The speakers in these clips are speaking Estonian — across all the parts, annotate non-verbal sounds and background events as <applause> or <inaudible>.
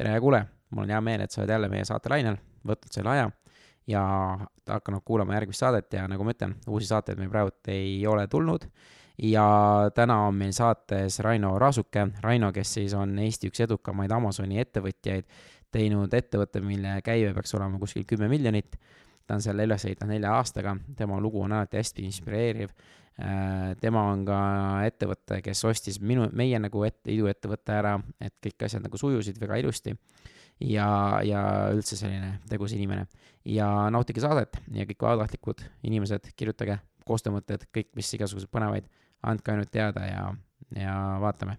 tere, hea kuulaja, mul on hea meel, et sa oled jälle meie saatelainel, võtnud selle aja ja hakanud kuulama järgmist saadet ja nagu ma ütlen, uusi saateid meil praegu ei ole tulnud. ja täna on meil saates Raino Raasuke, Raino, kes siis on Eesti üks edukamaid Amazoni ettevõtjaid, teinud ettevõtte, mille käive peaks olema kuskil kümme miljonit. Ta on selle üles ehitanud nelja aastaga, tema lugu on alati hästi inspireeriv Äh, tema on ka ettevõte, kes ostis minu, meie nagu et-, iduettevõtte ära, et kõik asjad nagu sujusid väga ilusti. ja, ja üldse selline tegus inimene. ja nautige saadet ja kõik vabatahtlikud inimesed, kirjutage koostöömõtted, kõik, mis igasuguseid põnevaid, andke ainult teada ja, ja vaatame.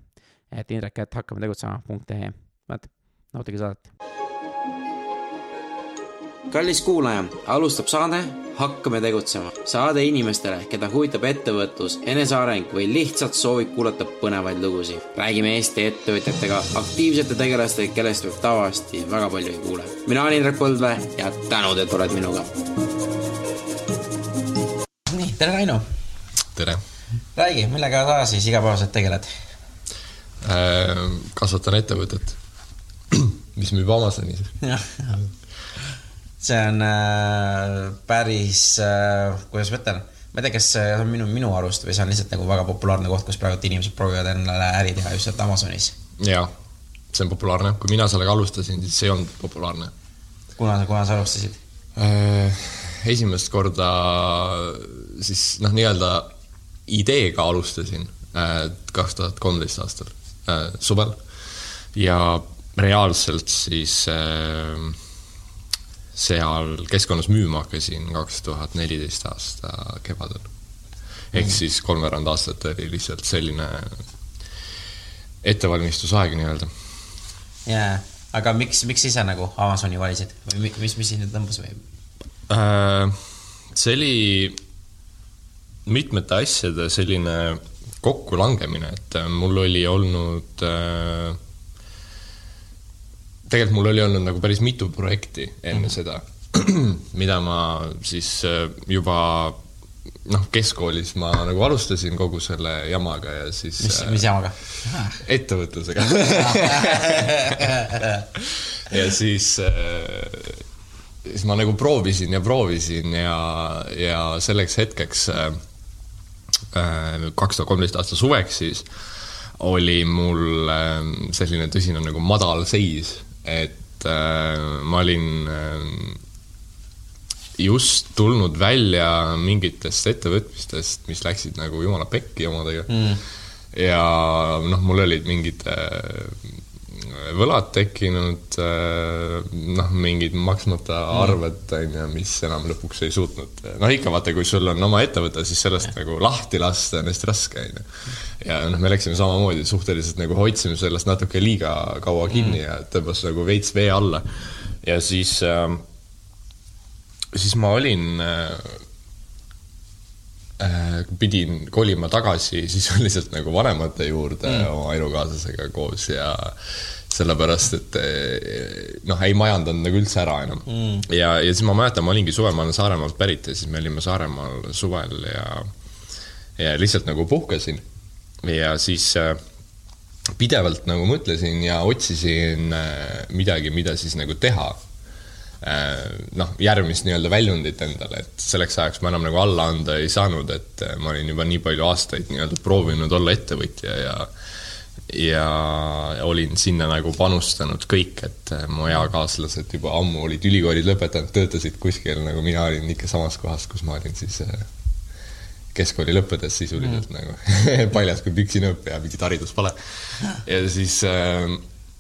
et Indrek, et hakkame tegutsema, punkt ee. vaat, nautige saadet kallis kuulaja, alustab saade Hakkame tegutsema. saade inimestele, keda huvitab ettevõtlus, eneseareng või lihtsalt soovib kuulata põnevaid lugusid. räägime Eesti ettevõtjatega, aktiivsete tegelastega, kellest võib tavaliselt väga palju ei kuule. mina olen Indrek Põldvee ja tänud, et oled minuga. nii, tere Raino. tere. räägi, millega sa siis igapäevaselt tegeled äh,? kasvatan ettevõtet, <clears throat> mis müüb Amazonis. jah see on äh, päris äh,, kuidas ma ütlen, ma ei tea, kas see on minu, minu arust või see on lihtsalt nagu väga populaarne koht, kus praegu inimesed proovivad endale äri teha just sealt Amazonis. jaa, see on populaarne, kui mina sellega alustasin, siis see ei olnud populaarne. kuna, kuna sa alustasid äh,? esimest korda siis noh, nii-öelda ideega alustasin äh, kaks tuhat kolmteist aastal äh, suvel ja reaalselt siis äh, seal keskkonnas müüma hakkasin kaks tuhat neliteist aasta kevadel. ehk mm. siis kolmveerand aastat oli lihtsalt selline ettevalmistusaeg nii-öelda. jaa, aga miks, miks ise nagu Amazoni valisid või mis, mis sind tõmbas või äh,? see oli mitmete asjade selline kokkulangemine, et mul oli olnud äh, tegelikult mul oli olnud nagu päris mitu projekti enne mm seda, <clears throat> mida ma siis äh, juba noh, keskkoolis ma nagu alustasin kogu selle jamaga ja siis mis, mis jamaga? ettevõtlusega. <laughs> Ja siis, äh, siis ma nagu proovisin ja proovisin ja, ja selleks hetkeks äh, kaks tuhat kolmteist aasta suveks siis oli mul selline tõsine nagu madal seis et äh, ma olin äh, just tulnud välja mingitest ettevõtmistest, mis läksid nagu jumala pekki omadega. Mm.. ja noh, mul olid mingid äh, võlad tekkinud, äh, noh, mingid maksmata mm. arved, on ju, mis enam lõpuks ei suutnud, noh ikka vaata, kui sul on oma ettevõte, siis sellest nagu lahti lasta on hästi raske, on ju. ja noh, me läksime samamoodi suhteliselt nagu hoidsime sellest natuke liiga kaua kinni mm. ja tõmbas nagu veits vee alla. ja siis äh,, siis ma olin äh pidin kolima tagasi <laughs> sisuliselt nagu vanemate juurde mm. oma elukaaslasega koos ja sellepärast et eh, noh, ei majandanud nagu üldse ära enam mm.. ja, ja siis ma mäletan, ma olingi suvel, ma olen Saaremaalt pärit ja siis me olime Saaremaal suvel ja, ja lihtsalt nagu puhkasin. ja siis äh, pidevalt nagu mõtlesin ja otsisin äh, midagi, mida siis nagu teha äh,. Noh, järgmist nii-öelda väljundit endale, et selleks ajaks ma enam nagu alla anda ei saanud, et ma olin juba nii palju aastaid nii-öelda proovinud olla ettevõtja ja ja olin sinna nagu panustanud kõik, et äh, mu eakaaslased juba ammu olid ülikoolid lõpetanud, töötasid kuskil, nagu mina olin ikka samas kohas, kus ma olin siis äh, keskkooli lõppedes sisuliselt mm. nagu <laughs> paljas kui püksinõpp ja mingit haridust pole. ja siis äh,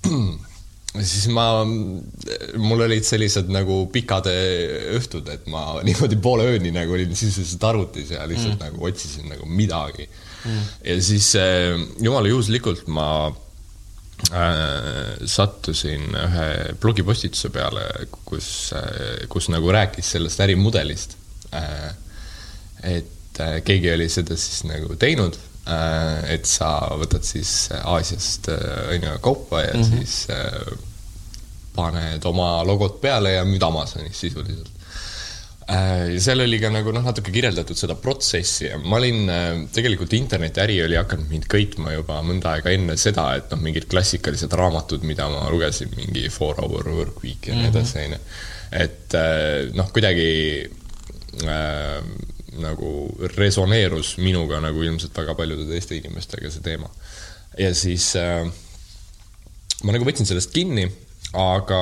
<clears throat> siis ma, mul olid sellised nagu pikad õhtud, et ma <laughs> niimoodi poole ööni nagu olin sisuliselt arvutis ja lihtsalt mm. nagu otsisin nagu midagi mm.. ja siis äh, jumala juhuslikult ma äh, sattusin ühe blogipostituse peale, kus äh,, kus nagu rääkis sellest ärimudelist äh,. et äh, keegi oli seda siis nagu teinud et sa võtad siis Aasiast äh, on ju kaupa ja mm -hmm. siis äh, paned oma logot peale ja müüd Amazonis sisuliselt Äh, seal oli ka nagu noh, natuke kirjeldatud seda protsessi ja ma olin, äh, tegelikult internetiäri oli hakanud mind köitma juba mõnda aega enne seda, et noh, mingid klassikalised raamatud, mida ma lugesin, mingi Four Hour Work Week ja nii mhm. edasi, onju. et äh, noh, kuidagi äh, nagu resoneerus minuga nagu ilmselt väga paljude teiste inimestega see teema. ja siis äh, ma nagu võtsin sellest kinni aga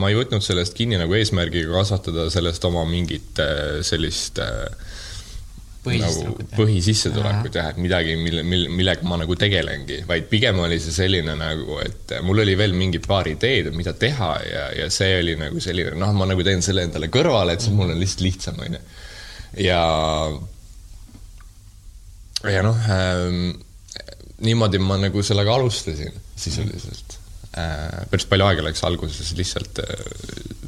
ma ei võtnud sellest kinni nagu eesmärgiga kasvatada sellest oma mingit äh, sellist äh, nagu põhisissetulekut jah, et midagi, mille, mille, millega ma nagu tegelengi, vaid pigem oli see selline nagu, et mul oli veel mingi paar ideed, mida teha ja, ja see oli nagu selline, noh, ma nagu teen selle endale kõrvale, et siis mul on lihtsalt lihtsam, onju. Ja, ja noh ähm,, niimoodi ma nagu sellega alustasin sisuliselt. Äh, päris palju aega läks alguses lihtsalt äh,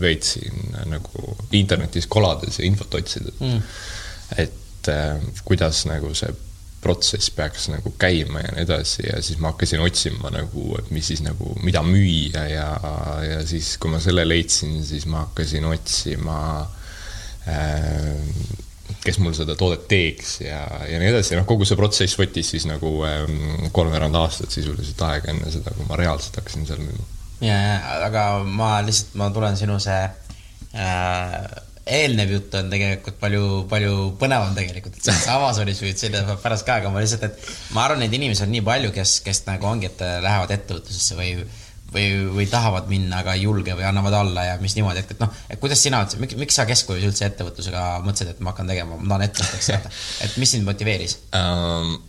veetsin äh, nagu internetis kolades ja infot otsides. Mm.. et kuidas nagu see protsess peaks nagu käima ja nii edasi ja siis ma hakkasin otsima nagu, et mis siis nagu, mida müüa ja, ja siis, kui ma selle leidsin, siis ma hakkasin otsima äh, kes mul seda toodet teeks ja, ja nii edasi, noh, kogu see protsess võttis siis nagu ähm, kolmveerand aastat sisuliselt aega enne seda, kui ma reaalselt hakkasin seal müüma. ja, ja, aga ma lihtsalt, ma tulen sinu see äh, eelnev jutt on tegelikult palju, palju põnevam tegelikult, et sellest Amazonis võid seda pärast ka, aga ma lihtsalt, et ma arvan, neid inimesi on nii palju, kes, kes nagu ongi, et lähevad ettevõtlusesse või või, või tahavad minna, aga ei julge või annavad alla ja mis niimoodi, et, et noh, et kuidas sina miks, miks sa keskkujus üldse ettevõtlusega mõtlesid, et ma hakkan tegema, ma tahan ettevõtteks saada, et mis sind motiveeris um,?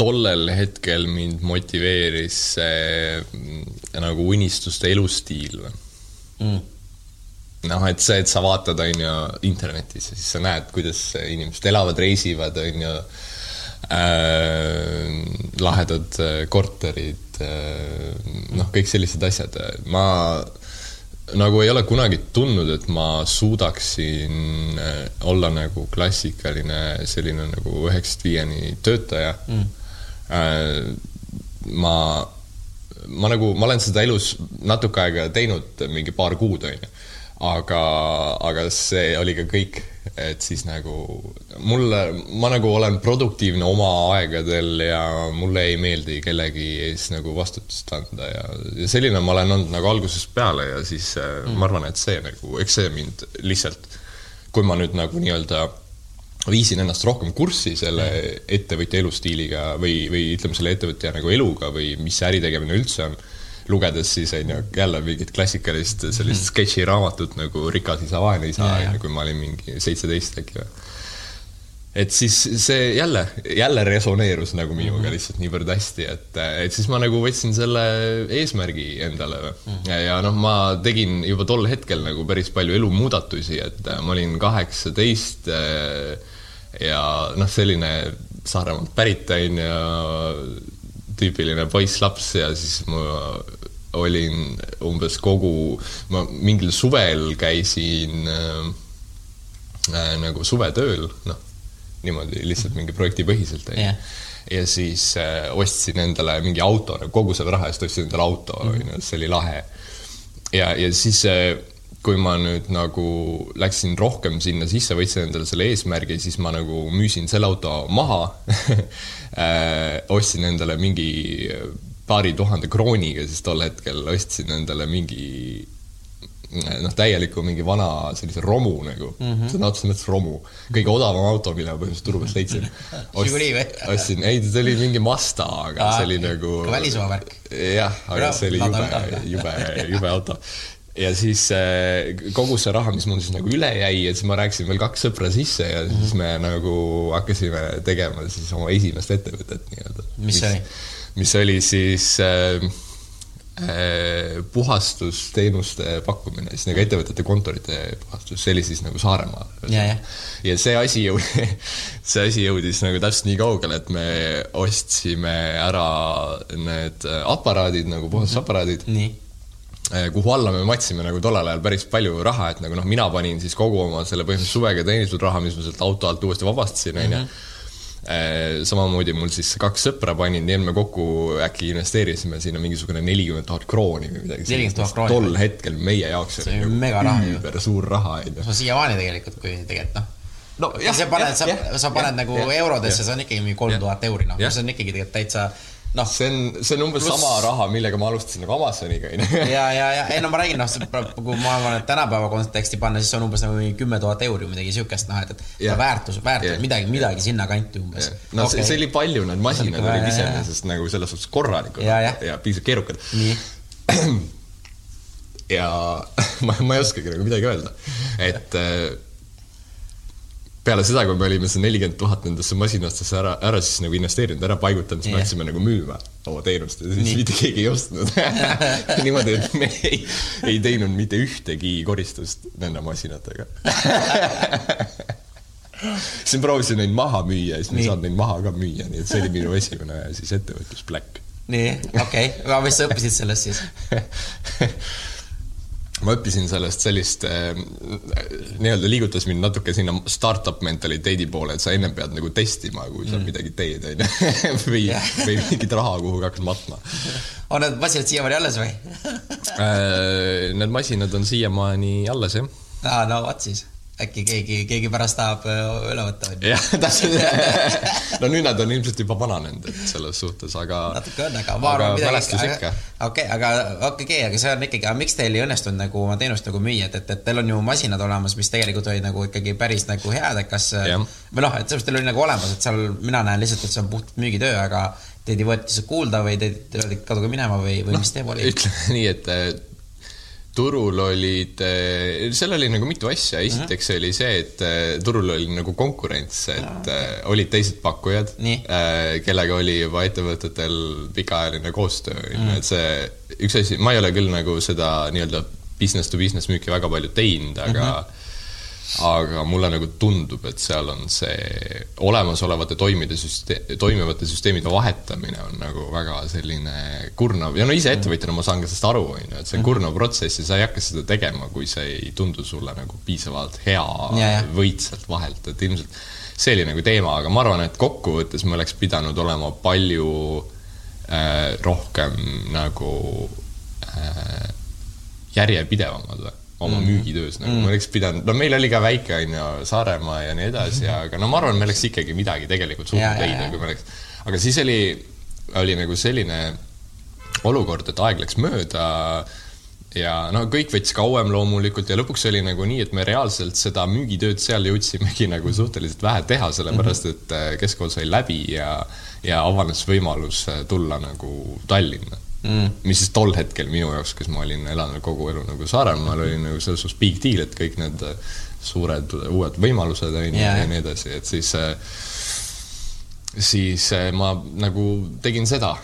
tollel hetkel mind motiveeris see mm, nagu unistuste elustiil või mm.? noh, et see, et sa vaatad, on ju, internetis ja siis sa näed, kuidas inimesed elavad, reisivad, on ju äh,, lahedad äh, korterid Äh, noh, kõik sellised asjad, ma nagu ei ole kunagi tundnud, et ma suudaksin äh, olla nagu klassikaline selline nagu üheksast viieni töötaja. Mm.. Äh, ma, ma nagu, ma olen seda elus natuke aega teinud, mingi paar kuud, onju. aga, aga see oli ka kõik et siis nagu mulle, ma nagu olen produktiivne oma aegadel ja mulle ei meeldi kellegi ees nagu vastutust anda ja, ja selline ma olen olnud nagu algusest peale ja siis äh, mm. ma arvan, et see nagu, eks see mind lihtsalt, kui ma nüüd nagu nii-öelda viisin ennast rohkem kurssi selle mm. ettevõtja elustiiliga või, või ütleme, selle ettevõtja nagu eluga või mis see äritegemine üldse on lugedes siis on ju jälle mingit klassikalist sellist mhm. sketši raamatut nagu Rikas isa, vaene isa, kui ma olin mingi seitseteist äkki või et siis see jälle, jälle resoneerus nagu minuga mm -hmm. lihtsalt niivõrd hästi, et, et siis ma nagu võtsin selle eesmärgi endale mm ja, ja noh, ma tegin juba tol hetkel nagu päris palju elumuudatusi, et ma olin kaheksateist eh, ja noh, selline Saaremaalt pärit on ju, tüüpiline poisslaps ja siis ma olin umbes kogu, ma mingil suvel käisin äh, äh, nagu suvetööl, noh, niimoodi lihtsalt mingi projektipõhiselt, onju yeah. ja siis äh, ostsin endale mingi auto, nagu kogu selle raha eest ostsin endale auto, mhm. onju, see oli lahe. ja, ja siis äh, kui ma nüüd nagu läksin rohkem sinna sisse, võtsin endale selle eesmärgi, siis ma nagu müüsin selle auto maha <laughs> äh, ostsin endale mingi paari tuhande krooniga, siis tol hetkel ostsin endale mingi noh, täieliku mingi vana sellise romu nagu mm -hmm., sõna otseses mõttes romu. kõige odavam auto, mille ma põhimõtteliselt turu pealt leidsin. <laughs> ostsin, ei, see oli mingi Mazda, aga Aa, see oli nagu. välismaa värk. jah, aga see oli jube, jube, jube auto ja siis äh, kogu see raha, mis mul siis nagu üle jäi, et siis ma rääkisin veel kaks sõpra sisse ja siis me nagu hakkasime tegema siis oma esimest ettevõtet nii-öelda. mis see oli? mis oli siis äh, äh, puhastusteenuste pakkumine, siis nagu ettevõtete kontorite puhastus, see oli siis nagu Saaremaal. ja, ja. ja see asi jõudis <laughs> see asi jõudis nagu täpselt nii kaugele, et me ostsime ära need aparaadid nagu puhastusaparaadid mm. -hmm äh, kuhu alla me matsime nagu tollel ajal päris palju raha, et nagu noh, mina panin siis kogu oma selle põhimõtteliselt suvega teenitud raha, mis ma sealt auto alt uuesti vabastasin, onju. Mhm. Äh, samamoodi mul siis kaks sõpra panin, et me kokku äkki investeerisime sinna mingisugune nelikümmend tuhat krooni või midagi. nelikümmend tuhat krooni. tol hetkel meie jaoks see on mega raha ju. ümber suur raha, onju. no siiamaani tegelikult, kui tegelikult noh no jah, sa paned, sa, sa paned ja, nagu ja, eurodesse, see on ikkagi mingi kolm tuhat euri, noh, see on ikkagi tegelikult täitsa noh. see on, see on umbes plus... sama raha, millega ma alustasin nagu Amazoniga, onju. <laughs> ja, ja, ja ei no ma räägin, noh, kui ma arvan, et tänapäeva konteksti panna, siis on umbes nagu kümme tuhat euri või midagi siukest, noh, et, et yeah. väärtus, väärtus yeah., midagi, midagi sinnakanti umbes yeah.. no okay. see, see oli palju, need masinad olid iseenesest nagu selles suhtes korralikud ja, ja. ja piisavalt keerukad. <clears throat> ja <laughs> ma, ma ei oskagi nagu midagi öelda, et äh, peale seda, kui me olime see nelikümmend tuhat nendesse masinatesse ära, ära siis nagu investeerinud, ära paigutanud, siis me hakkasime nagu müüma oma teenust ja siis Nii. mitte keegi ei ostnud <laughs> niimoodi, et me ei, ei teinud mitte ühtegi koristust nende masinatega <laughs> siis ma proovisin neid maha müüa ja siis ma ei saanud neid maha ka müüa, nii et see oli minu esimene siis ettevõtlus Black. nii, okei okay., aga mis sa õppisid sellest siis <laughs> ma õppisin sellest sellist äh, nii-öelda liigutas mind natuke sinna startup mentaliteedi poole, et sa ennem pead nagu testima, kui sa mm. midagi teed, onju. <laughs> või või mingit raha kuhugi hakkad matma. on need masinad siiamaani alles või äh, Need masinad on siiamaani alles, jah. aa, no vot siis äkki keegi, keegi pärast tahab äh, üle võtta. jah, täpselt no nüüd nad on ilmselt juba vananenud, et selles suhtes, aga. natuke on, aga ma arvan midagi. okei, aga okei okay,, aga see on ikkagi, aga miks teil ei õnnestunud nagu oma teenust nagu müüa, et, et, et teil on ju masinad olemas, mis tegelikult olid nagu ikkagi päris nagu head, et kas. või noh, et selles mõttes teil oli nagu olemas, et seal mina näen lihtsalt, et see on puht müügitöö, aga teid ei võetud lihtsalt kuulda või teid öeldi kaduge minema või, või no, mis teema oli? ütleme <laughs> nii, et turul olid, eh, seal oli nagu mitu asja, esiteks oli see, et eh, turul oli nagu konkurents, et okay. Eh, olid teised pakkujad, kellega oli juba ettevõtetel pikaajaline koostöö. Mm, -hmm. et see üks asi, ma ei ole küll nagu seda nii-öelda business to business müüki väga palju teinud, aga mm -hmm aga mulle nagu tundub, et seal on see olemasolevate toimide süste-, toimivate süsteemide vahetamine on nagu väga selline kurnav. Ja no ise ettevõtjana ma saan ka sellest aru, on ju, et see on kurnav protsess ja sa ei hakka seda tegema, kui see ei tundu sulle nagu piisavalt hea yeah. võit sealt vahelt, et ilmselt see oli nagu teema, aga ma arvan, et kokkuvõttes me oleks pidanud olema palju äh, rohkem nagu äh, järjepidevamad või oma mm. müügitöös nagu mm., ma oleks pidanud, no meil oli ka väike, on ju, Saaremaa ja nii edasi, aga no ma arvan, me oleks ikkagi midagi tegelikult suutnud leida, kui me oleks, aga siis oli, oli nagu selline olukord, et aeg läks mööda ja no kõik võttis kauem loomulikult ja lõpuks oli nagu nii, et me reaalselt seda müügitööd seal jõudsimegi nagu suhteliselt vähe teha, sellepärast mhm. et äh, keskkool sai läbi ja, ja avanes võimalus äh, tulla nagu Tallinna mm.. mis siis tol hetkel minu jaoks, kes ma olin elanud kogu elu nagu Saaremaal, oli nagu selles suhtes big deal, et kõik need äh, suured uued võimalused on ju ja nii edasi, et siis, äh, siis äh, ma nagu tegin seda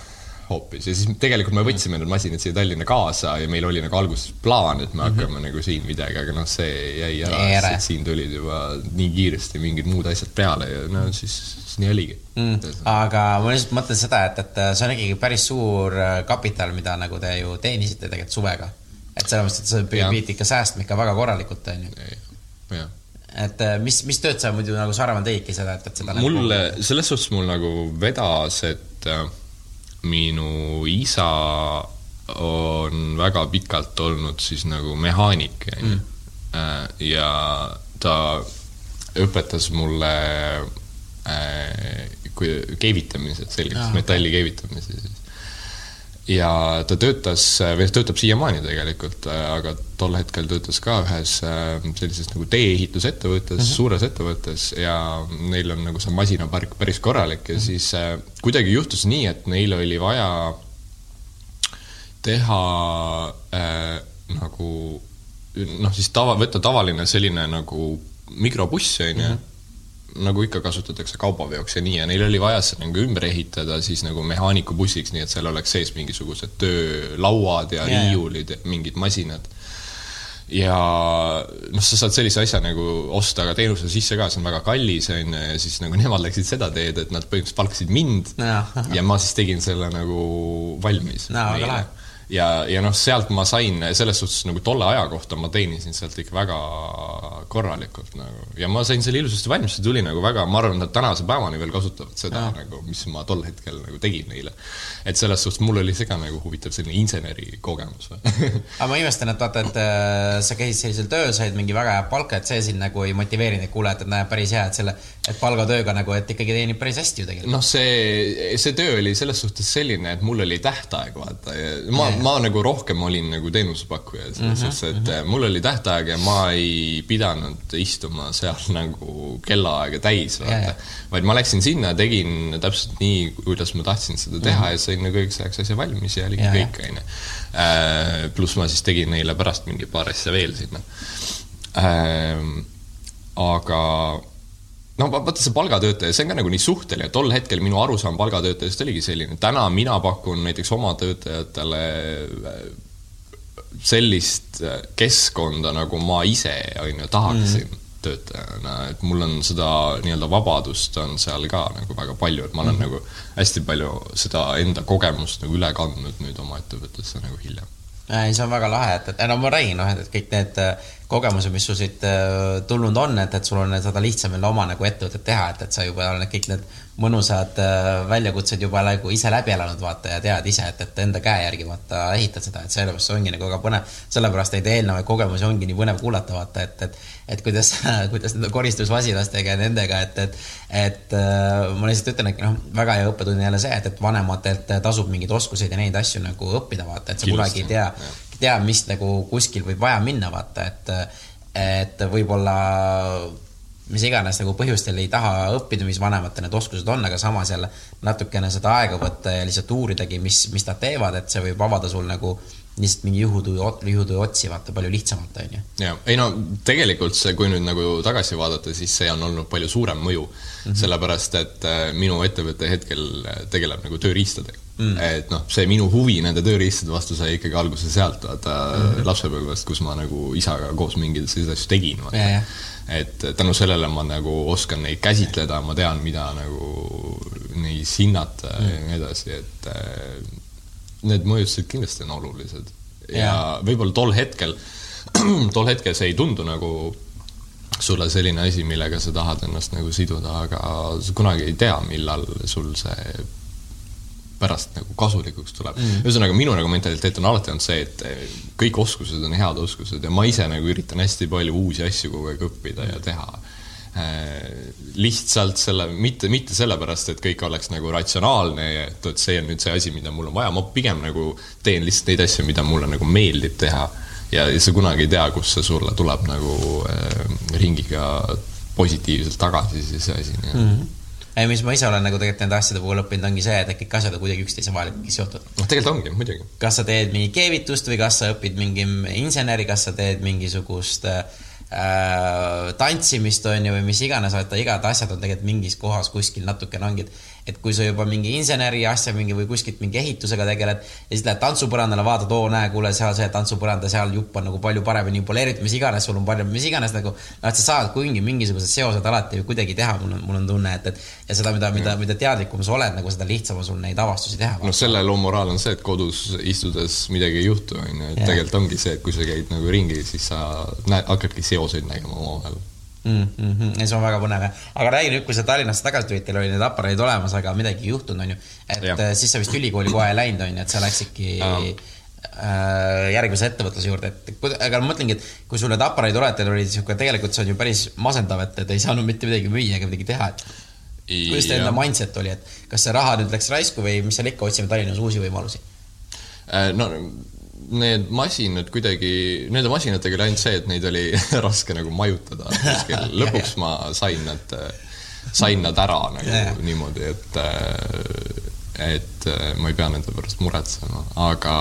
hoopis ja siis tegelikult me võtsime need masinad siia Tallinna kaasa ja meil oli nagu alguses plaan, et me mhm. hakkame mm -hmm. nagu siin midagi, aga noh, see jäi ära, sest siin tulid juba nii kiiresti mingid muud asjad peale ja no siis siis nii oligi mm.. aga ma lihtsalt mõtlen seda, et, et see on ikkagi päris suur äh, kapital, mida nagu te ju teenisite tegelikult suvega. et selles mõttes, et sa pidid ikka säästma ikka väga korralikult, on ju. et äh, mis, mis tööd sa muidu nagu Saaremaal tegidki seda, et, et seda mul nagu..., selles suhtes mul nagu vedas, et äh, minu isa on väga pikalt olnud siis nagu mehaanik, on ju. Mm. ja ta õpetas mulle Äh, keevitamised, sellised metalli keevitamise siis. Ja ta töötas, või töötab siiamaani tegelikult, äh, aga tol hetkel töötas ka ühes äh, sellises nagu tee-ehitusettevõttes mm, -hmm. suures ettevõttes ja neil on nagu see masinapark päris korralik ja mm -hmm. siis kuidagi juhtus nii, et neil oli vaja teha äh, nagu noh, siis tava, võtta tavaline selline nagu mikrobuss, on ju, mhm nagu ikka kasutatakse kaubaveoks ja nii, ja neil oli vaja see nagu ümber ehitada siis nagu mehaanikubussiks, nii et seal oleks sees mingisugused töölauad ja yeah. riiulid mingid masinad. ja noh, sa saad sellise asja nagu osta ka teenuse sisse ka, see on väga kallis, on ju, ja siis nagu nemad läksid seda teed, et nad põhimõtteliselt palkasid mind no. ja ma siis tegin selle nagu valmis no, ja, ja noh, sealt ma sain selles suhtes nagu tolle aja kohta ma teenisin sealt ikka väga korralikult nagu ja ma sain selle ilusasti valmis, see tuli nagu väga, ma arvan, nad tänase päevani veel kasutavad seda ja. nagu, mis ma tol hetkel nagu tegin neile. et selles suhtes mul oli see ka nagu huvitav selline inseneri kogemus <laughs> aga ma imestan, et vaata, et äh, sa käisid sellisel tööl, said mingi väga hea palka, et see sind nagu ei motiveerinud, et kuule, et näe, päris hea, et selle, et palgatööga nagu, et ikkagi teenib päris hästi ju tegelikult. noh, see, see töö oli selles suhtes selline, et mul oli tähtaeg, vaata, ma ma nagu rohkem olin nagu teenusepakkuja selles mm -hmm, sest et mm -hmm. mul oli tähtaeg ja ma ei pidanud istuma seal <laughs> nagu kellaaega täis, vaata. vaid ma läksin sinna, tegin täpselt nii, kuidas ma tahtsin seda teha mm -hmm. ja sain nagu õigeks ajaks asja valmis ja oligi kõik, onju. Äh, pluss ma siis tegin neile pärast mingi paar asja veel sinna. Äh, aga no vaata, see palgatöötaja, see on ka nagu nii suhteline, tol hetkel minu arusaam palgatöötajast oligi selline, täna mina pakun näiteks oma töötajatele äh, sellist äh, keskkonda, nagu ma ise, on ju, tahaksin mm. töötajana, et mul on seda nii-öelda vabadust on seal ka nagu väga palju, et ma olen mm. nagu hästi palju seda enda kogemust nagu üle kandnud nüüd oma ettevõttesse nagu hiljem ei, see on väga lahe, et, et no ma räägin, noh, et kõik need äh, kogemused, mis sul siit äh, tulnud on, et, et sul on seda lihtsam jälle oma nagu ettevõtet teha, et, et sa juba oled kõik need mõnusad äh, väljakutsed juba nagu ise läbi elanud, vaata, ja tead ise, et, et enda käe järgi vaata ehitad seda, et sellepärast see ongi nagu väga põnev. sellepärast neid eelnevaid kogemusi ongi nii põnev kuulata, vaata, et, et, et kuidas, <laughs> kuidas nende koristusmasinastega ja nendega, et, et, et ma lihtsalt ütlen, et noh, väga hea õppetund jälle see, et, et vanematelt tasub mingeid oskuseid ja neid asju nagu õppida, vaata, et sa kunagi ei tea tea, mis nagu kuskil võib vaja minna, vaata, et, et võib-olla mis iganes nagu põhjustel ei taha õppida, mis vanematel need oskused on, aga samas jälle natukene seda aega võtta ja lihtsalt uuridagi, mis, mis nad teevad, et see võib avada sul nagu lihtsalt mingi juhutöö, juhutöö otsi vaata palju lihtsamalt, on ju. ja, ei no tegelikult see, kui nüüd nagu tagasi vaadata, siis see on olnud palju suurem mõju mm, -hmm. sellepärast et äh, minu ettevõte hetkel tegeleb nagu tööriistadega mm.. et noh, see minu huvi nende tööriistade vastu sai ikkagi alguse sealt, vaata mm. lapsepõlvest, kus ma nagu isaga koos mingeid selliseid asju tegin, vaata. et tänu sellele ma nagu oskan neid käsitleda, ma tean, mida nagu neis hinnata mm. ja nii edasi, et äh, need mõjutused kindlasti on olulised. ja võib-olla tol hetkel, <clears throat> tol hetkel see ei tundu nagu sulle selline asi, millega sa tahad ennast nagu siduda, aga sa kunagi ei tea, millal sul see pärast nagu kasulikuks tuleb mm.. ühesõnaga, minu nagu mentaliteet on alati olnud see, et eh, kõik oskused on head oskused ja ma ise nagu üritan hästi palju uusi asju kogu aeg õppida ja teha eh, lihtsalt selle, mitte, mitte sellepärast, et kõik oleks nagu ratsionaalne ja et, et see on nüüd see asi, mida mul on vaja, ma pigem nagu teen lihtsalt neid asju, mida mulle nagu meeldib teha. ja, ja sa kunagi ei tea, kust see sulle tuleb nagu äh, ringiga positiivselt tagasi, see asi mm. -hmm mis ma ise olen nagu tegelikult nende asjade puhul õppinud, ongi see, et kõik asjad on kuidagi üksteise vahel ikkagi seotud. noh, tegelikult ongi, muidugi. kas sa teed mingi keevitust või kas sa õpid mingi inseneri, kas sa teed mingisugust äh, tantsimist, on ju, või mis iganes, vaata, igad asjad on tegelikult mingis kohas kuskil natukene ongi, et et kui sa juba mingi inseneri asja mingi või kuskilt mingi ehitusega tegeled ja siis lähed tantsupõrandale, vaatad, oo näe, kuule, seal see tantsupõranda, seal jupp on nagu palju paremini poleeritud, mis iganes, sul on palju, mis iganes nagu, noh, et sa saad kuigi mingisugused seosed alati kuidagi teha, mul on, mul on tunne, et, et ja seda, mida, mida, mida teadlikum sa oled, nagu seda lihtsam on sul neid avastusi teha. noh, selle loo moraal on see, et kodus istudes midagi ei juhtu, on ju, et tegelikult ongi see, et kui sa käid nagu ringi, siis sa näed, hakkadki seoseid nägema omavahel mm. -hmm. ja see on väga põnev, aga räägi nüüd, kui sa Tallinnasse tagasi tulid, teil olid need aparaadid olemas, aga midagi ei juhtunud, on ju. et ja. Äh, siis sa vist ülikooli kohe ei läinud, on ju, et sa läksidki äh, järgmise ettevõtluse juurde, et aga ma mõtlengi, et kui sul need aparaadid oled, teil oli sihuke, tegelikult see on ju päris masendav, et te ei saanud mitte midagi müüa ega midagi teha, et kuidas teie enda mindset oli, et kas see raha nüüd läks raisku või mis seal ikka, otsime Tallinnas uusi võimalusi? Äh, no need masinad kuidagi, nende masinatega oli ainult see, et neid oli <laughs> raske nagu majutada kuskil. <laughs> lõpuks ma sain nad, sain nad ära nagu ja, ja. niimoodi, et, et ma ei pea nende pärast muretsema, aga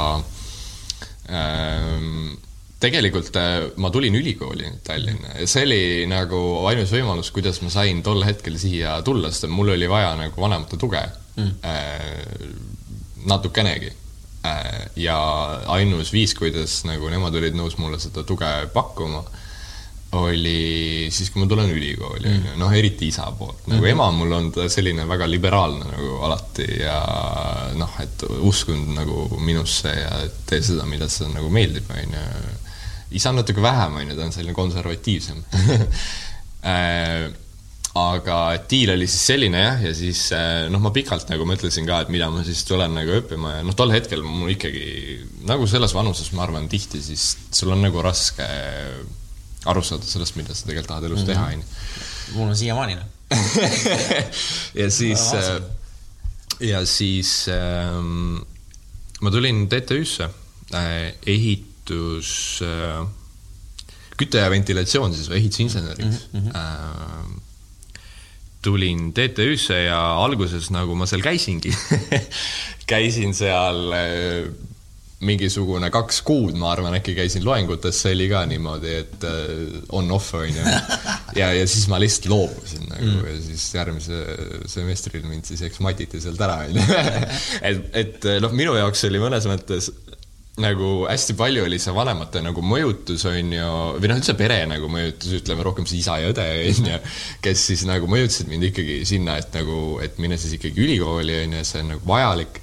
ähm, tegelikult ma tulin ülikooli Tallinna ja see oli nagu ainus võimalus, kuidas ma sain tol hetkel siia tulla, sest mul oli vaja nagu vanemate tuge mm. äh, natukenegi Äh, ja ainus viis, kuidas nagu nemad olid nõus mulle seda tuge pakkuma, oli siis, kui ma tulen ülikooli, ju, noh, eriti isa poolt. nagu mm -hmm. ema mul on ta selline väga liberaalne nagu alati ja noh, et uskunud nagu minusse ja tee seda, mida sulle nagu meeldib, on ju. isa on natuke vähem, on ju, ta on selline konservatiivsem <laughs> äh, aga diil oli siis selline jah, ja siis äh, noh, ma pikalt nagu mõtlesin ka, et mida ma siis tulen nagu õppima ja noh, tol hetkel mul ikkagi nagu selles vanuses, ma arvan, tihti siis sul on nagu raske aru saada sellest, mida sa tegelikult tahad elus mm -hmm. teha, onju. mul on siiamaani noh <laughs> ja siis, äh, ja siis ähm, ma tulin TTÜ-sse äh, ehitus äh,, küte ja ventilatsioon siis või ehitusinseneriks mm. -hmm. Äh, tulin TTÜ-sse ja alguses nagu ma seal käisingi <laughs> käisin seal äh, mingisugune kaks kuud, ma arvan, äkki käisin loengutes, see oli ka niimoodi, et uh, on-off on ju. <laughs> ja, ja siis ma lihtsalt loobusin nagu mm. ja siis järgmisel semestril mind siis eksmatiti sealt ära on ju. <laughs> et, et noh, minu jaoks oli mõnes mõttes nagu hästi palju oli see vanemate nagu mõjutus on ju, või noh, üldse pere nagu mõjutus, ütleme rohkem see isa ja õde on ju, kes siis nagu mõjutasid mind ikkagi sinna, et nagu, et mine siis ikkagi ülikooli on ju, see on nagu vajalik.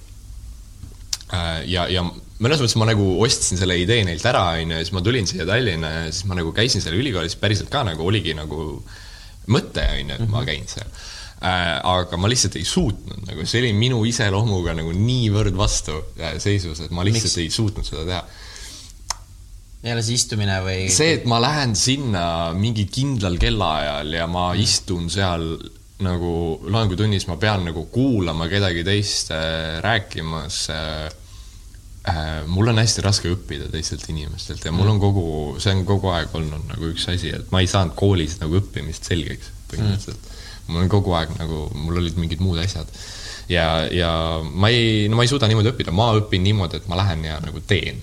Äh, ja, ja mõnes mõttes ma nagu ostsin selle idee neilt ära, onju, ja siis ma tulin siia Tallinna ja siis ma nagu käisin seal ülikoolis päriselt ka nagu oligi nagu mõte, onju, et ma mhm. käin seal äh,. aga ma lihtsalt ei suutnud, nagu see oli minu iseloomuga nagu niivõrd vastu äh, seisus, et ma lihtsalt Miks? ei suutnud seda teha jälle see istumine või? see, et ma lähen sinna mingi kindlal kellaajal ja ma mm. istun seal nagu loengutunnis, ma pean nagu kuulama kedagi teist äh, rääkimas äh, äh, mul on hästi raske õppida teistelt inimestelt ja mul on kogu, see on kogu aeg olnud nagu üks asi, et ma ei saanud koolis nagu õppimist selgeks põhimõtteliselt mm.. Mul on kogu aeg nagu, mul olid mingid muud asjad. ja, ja ma ei, no ma ei suuda niimoodi õppida, ma õpin niimoodi, et ma lähen ja nagu teen.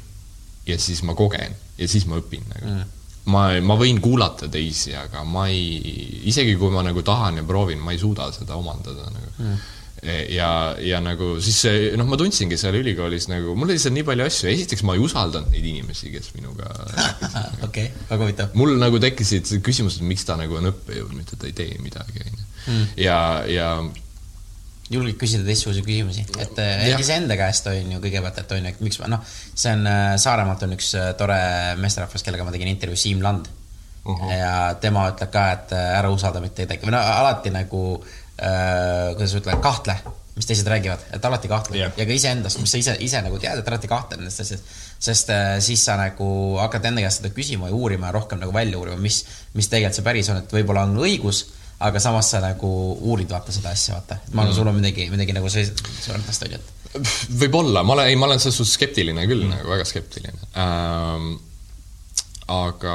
ja siis ma kogen ja siis ma õpin nagu mm. ma, ma võin kuulata teisi, aga ma ei, isegi kui ma nagu tahan ja proovin, ma ei suuda seda omandada nagu mm ja, ja nagu siis noh, ma tundsingi seal ülikoolis nagu, mul lihtsalt nii palju asju, esiteks ma ei usaldanud neid inimesi, kes minuga <laughs> okei, väga huvitav. mul nagu tekkisid küsimused, miks ta nagu on õppejõud, mitte ta ei tee midagi, onju. Hmm. ja, ja julged küsida teistsuguseid küsimusi, et iseenda käest on ju kõigepealt, et on ju, et miks ma noh, see on äh, Saaremaalt on üks äh, tore meesterahvas, kellega ma tegin intervjuu, Siim Land uh. -huh. ja tema ütleb ka, et äh, ära usalda mitte kedagi või no alati nagu äh, äh, kuidas ütled, kahtle, mis teised räägivad, et alati kahtle yeah. ja ka iseendast, mis sa ise, ise nagu tead, et alati kahtle nendest asjadest. sest äh, siis sa nagu hakkad enda käest seda küsima ja uurima ja rohkem nagu välja uurima, mis, mis tegelikult see päris on, et võib-olla on õigus, aga samas sa nagu uurid vaata seda asja, vaata. ma arvan mm., sul on midagi, midagi nagu sarnast, on ju, et võib-olla, ma olen, ei, ma olen selles suhtes skeptiline küll mm., nagu väga skeptiline ähm, aga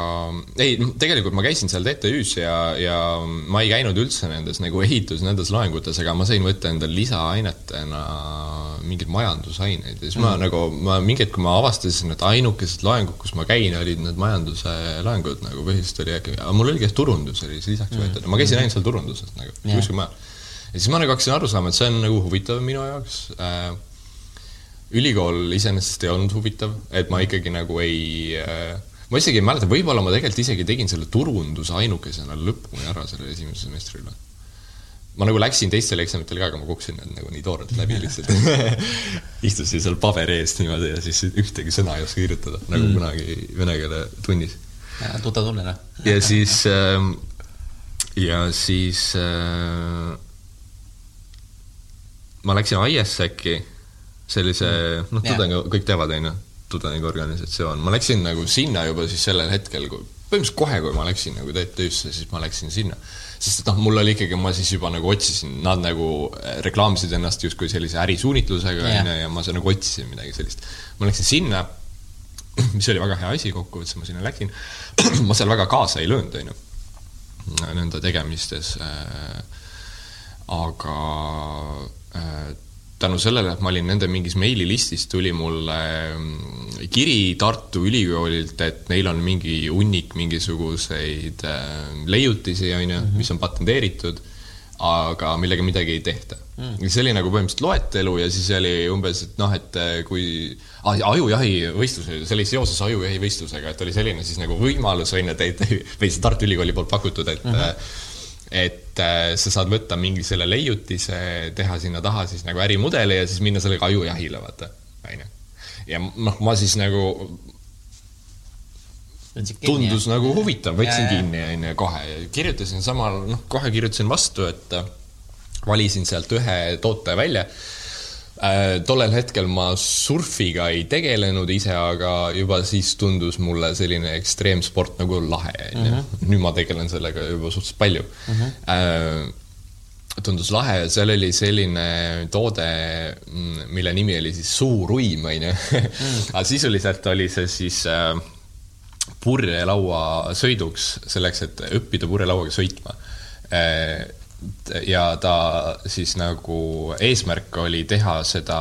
ei, tegelikult ma käisin seal TTÜ-s ja, ja ma ei käinud üldse nendes nagu ehitus, nendes loengutes, aga ma sain võtta endale lisaainetena mingeid majandusaineid ja siis mm. ma nagu, ma mingi hetk, kui ma avastasin, et ainukesed loengud, kus ma käin, olid need majanduse loengud nagu põhiliselt oli äkki, aga mul oli ka turundus oli siis lisaks mm. võetud, ma käisin ainult seal turunduses nagu yeah., kuskil mujal. ja siis ma nagu hakkasin aru saama, et see on nagu huvitav minu jaoks äh, ülikool iseenesest ei olnud huvitav, et ma ikkagi nagu ei äh, ma isegi ei mäleta, võib-olla ma tegelikult isegi tegin selle turunduse ainukesena lõpuni ära sellel esimesel semestril ma nagu läksin teistel eksamitel ka, aga ma kukkusin need nagu nii toorelt läbi lihtsalt <laughs> istusin seal paberi ees niimoodi ja siis ühtegi sõna ei oska kirjutada, nagu mm. kunagi vene keele tunnis. tuttav tunne, noh. ja siis äh,, ja siis äh, ma läksin ISEC-i, sellise, noh, tudeng, kõik teavad, onju tudengiorganisatsioon, ma läksin nagu sinna juba siis sellel hetkel, kui põhimõtteliselt kohe, kui ma läksin nagu TTÜ-sse, siis ma läksin sinna. sest et noh, mul oli ikkagi, ma siis juba nagu otsisin, nad nagu äh, reklaamisid ennast justkui sellise ärisuunitlusega onju yeah. ja ma nagu otsisin midagi sellist. ma läksin sinna, mis oli väga hea asi, kokkuvõttes ma sinna läksin. <clears throat> ma seal väga kaasa ei löönud, onju, nende tegemistes. Äh, aga äh, tänu sellele, et ma olin nende mingis meililistis, tuli mulle mm, kiri Tartu Ülikoolilt, et neil on mingi hunnik mingisuguseid äh, leiutisi, on ju, mhm. mis on patenteeritud aga millega midagi ei tehta mm.. see oli nagu põhimõtteliselt loetelu ja siis oli umbes, et noh, et äh, kui ah, ajujahivõistlus oli, see oli seoses ajujahivõistlusega, et oli selline siis nagu võimalus, on ju, või see Tartu Ülikooli poolt pakutud, et mm -hmm. et äh, sa saad võtta mingi selle leiutise, teha sinna taha siis nagu ärimudeli ja siis minna sellega ajujahile, vaata, on ju. ja noh, ma siis nagu tundus nagu huvitav, võtsin kinni, on ju, kohe ja kirjutasin samal, noh, kohe kirjutasin vastu, et äh, valisin sealt ühe toote välja. Tollel hetkel ma surfiga ei tegelenud ise, aga juba siis tundus mulle selline ekstreemsport nagu lahe, on ju. Mhm. nüüd ma tegelen sellega juba suhteliselt palju mm. -hmm. Äh, tundus lahe ja seal oli selline toode, mm, mille nimi oli siis suuruim, on ju. Mhm. <laughs> aga sisuliselt oli see siis äh, purjelaua sõiduks, selleks, et õppida purjelauaga sõitma. Ja ta siis nagu eesmärk oli teha seda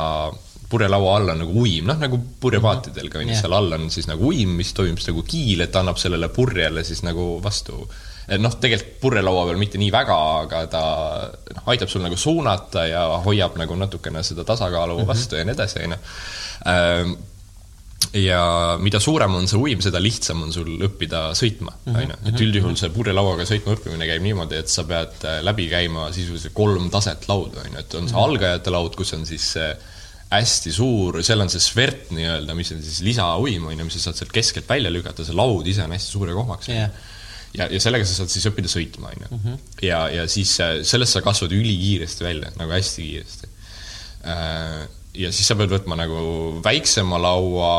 purjelaua all on nagu uim, noh nagu purjepaatidel ka on ju, seal all on siis nagu uim, mis toimub siis nagu kiil, et annab sellele purjele siis nagu vastu. noh, tegelikult purjelaua peal mitte nii väga, aga ta noh, aitab sul nagu suunata ja hoiab nagu natukene seda tasakaalu mhm. vastu mm -hmm. ja nii edasi, on ju ja mida suurem on see uim, seda lihtsam on sul õppida sõitma, mhm, on ju. et mhm. üldjuhul see purjelauaga sõitma õppimine käib niimoodi, et sa pead äh, läbi käima sisuliselt kolm taset lauda, on ju, et on see mhm. algajate laud, kus on siis hästi suur, seal on see svert nii-öelda, mis on siis lisauim, on ju, mis sa saad sealt keskelt välja lükata, see laud ise on hästi suur ja kohmaks yeah. ja, ja sellega sa saad siis õppida sõitma, on ju. ja, ja siis äh, sellest sa kasvad ülikiiresti välja, nagu hästi kiiresti äh, ja siis sa pead võtma nagu väiksema laua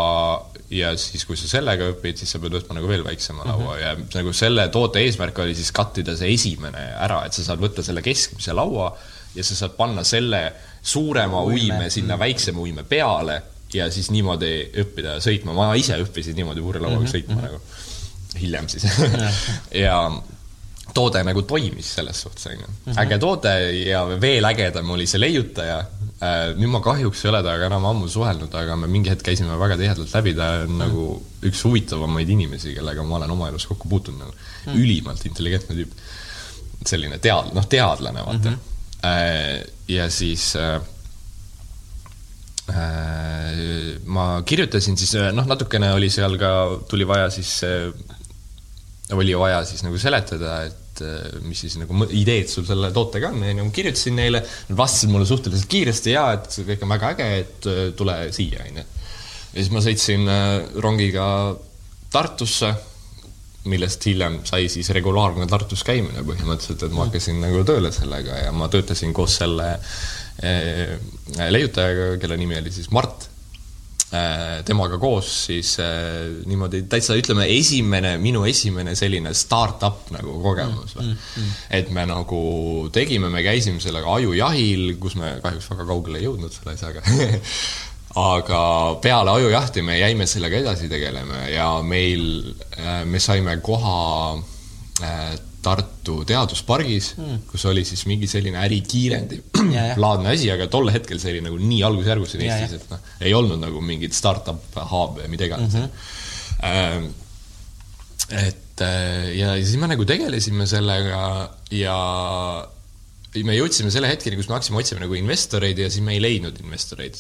ja siis, kui sa sellega õpid, siis sa pead võtma nagu veel väiksema mm -hmm. laua ja nagu selle toote eesmärk oli siis kattida see esimene ära, et sa saad võtta selle keskmise laua ja sa saad panna selle suurema uime, uime sinna väiksema uime peale ja siis niimoodi õppida sõitma. ma ise õppisin niimoodi purjelauaga mm -hmm. sõitma -hmm. nagu hiljem siis <laughs> ja toode nagu toimis selles suhtes, on ju. Mhm. äge toode ja veel ägedam oli see leiutaja nüüd ma kahjuks ei ole temaga enam ammu suhelnud, aga me mingi hetk käisime väga tihedalt läbi, ta on mm. nagu üks huvitavamaid inimesi, kellega ma olen oma elus kokku puutunud nagu mm.. ülimalt intelligentne tüüp. selline tead-, noh, teadlane, vaata mm. -hmm. ja siis äh, ma kirjutasin siis, noh, natukene oli seal ka, tuli vaja siis, oli vaja siis nagu seletada, et et äh, mis siis nagu ideed sul selle tootega on, onju, ma kirjutasin neile, nad vastasid mulle suhteliselt kiiresti ja et see kõik on väga äge, et äh, tule siia, onju. ja siis ma sõitsin äh, rongiga Tartusse, millest hiljem sai siis regulaarne Tartus käimine põhimõtteliselt, et ma hakkasin nagu tööle sellega ja ma töötasin koos selle leiutajaga, kelle nimi oli siis Mart temaga koos siis äh, niimoodi täitsa ütleme, esimene, minu esimene selline startup nagu kogemus mm,. Mm, mm. et me nagu tegime, me käisime sellega ajujahil, kus me kahjuks väga kaugele ei jõudnud selle asjaga <laughs> aga peale ajujahti me jäime sellega edasi tegelema ja meil, äh, me saime koha Tartu teaduspargis mm., kus oli siis mingi selline ärikiirendi <clears throat> laadne asi, aga tol hetkel see oli nagu nii algusjärgus siin Eestis, et noh, ei olnud nagu mingit startup hub'e või mida iganes mm. -hmm. et äh, ja, ja siis me nagu tegelesime sellega ja me jõudsime selle hetkeni, kus me hakkasime otsima nagu investoreid ja siis me ei leidnud investoreid.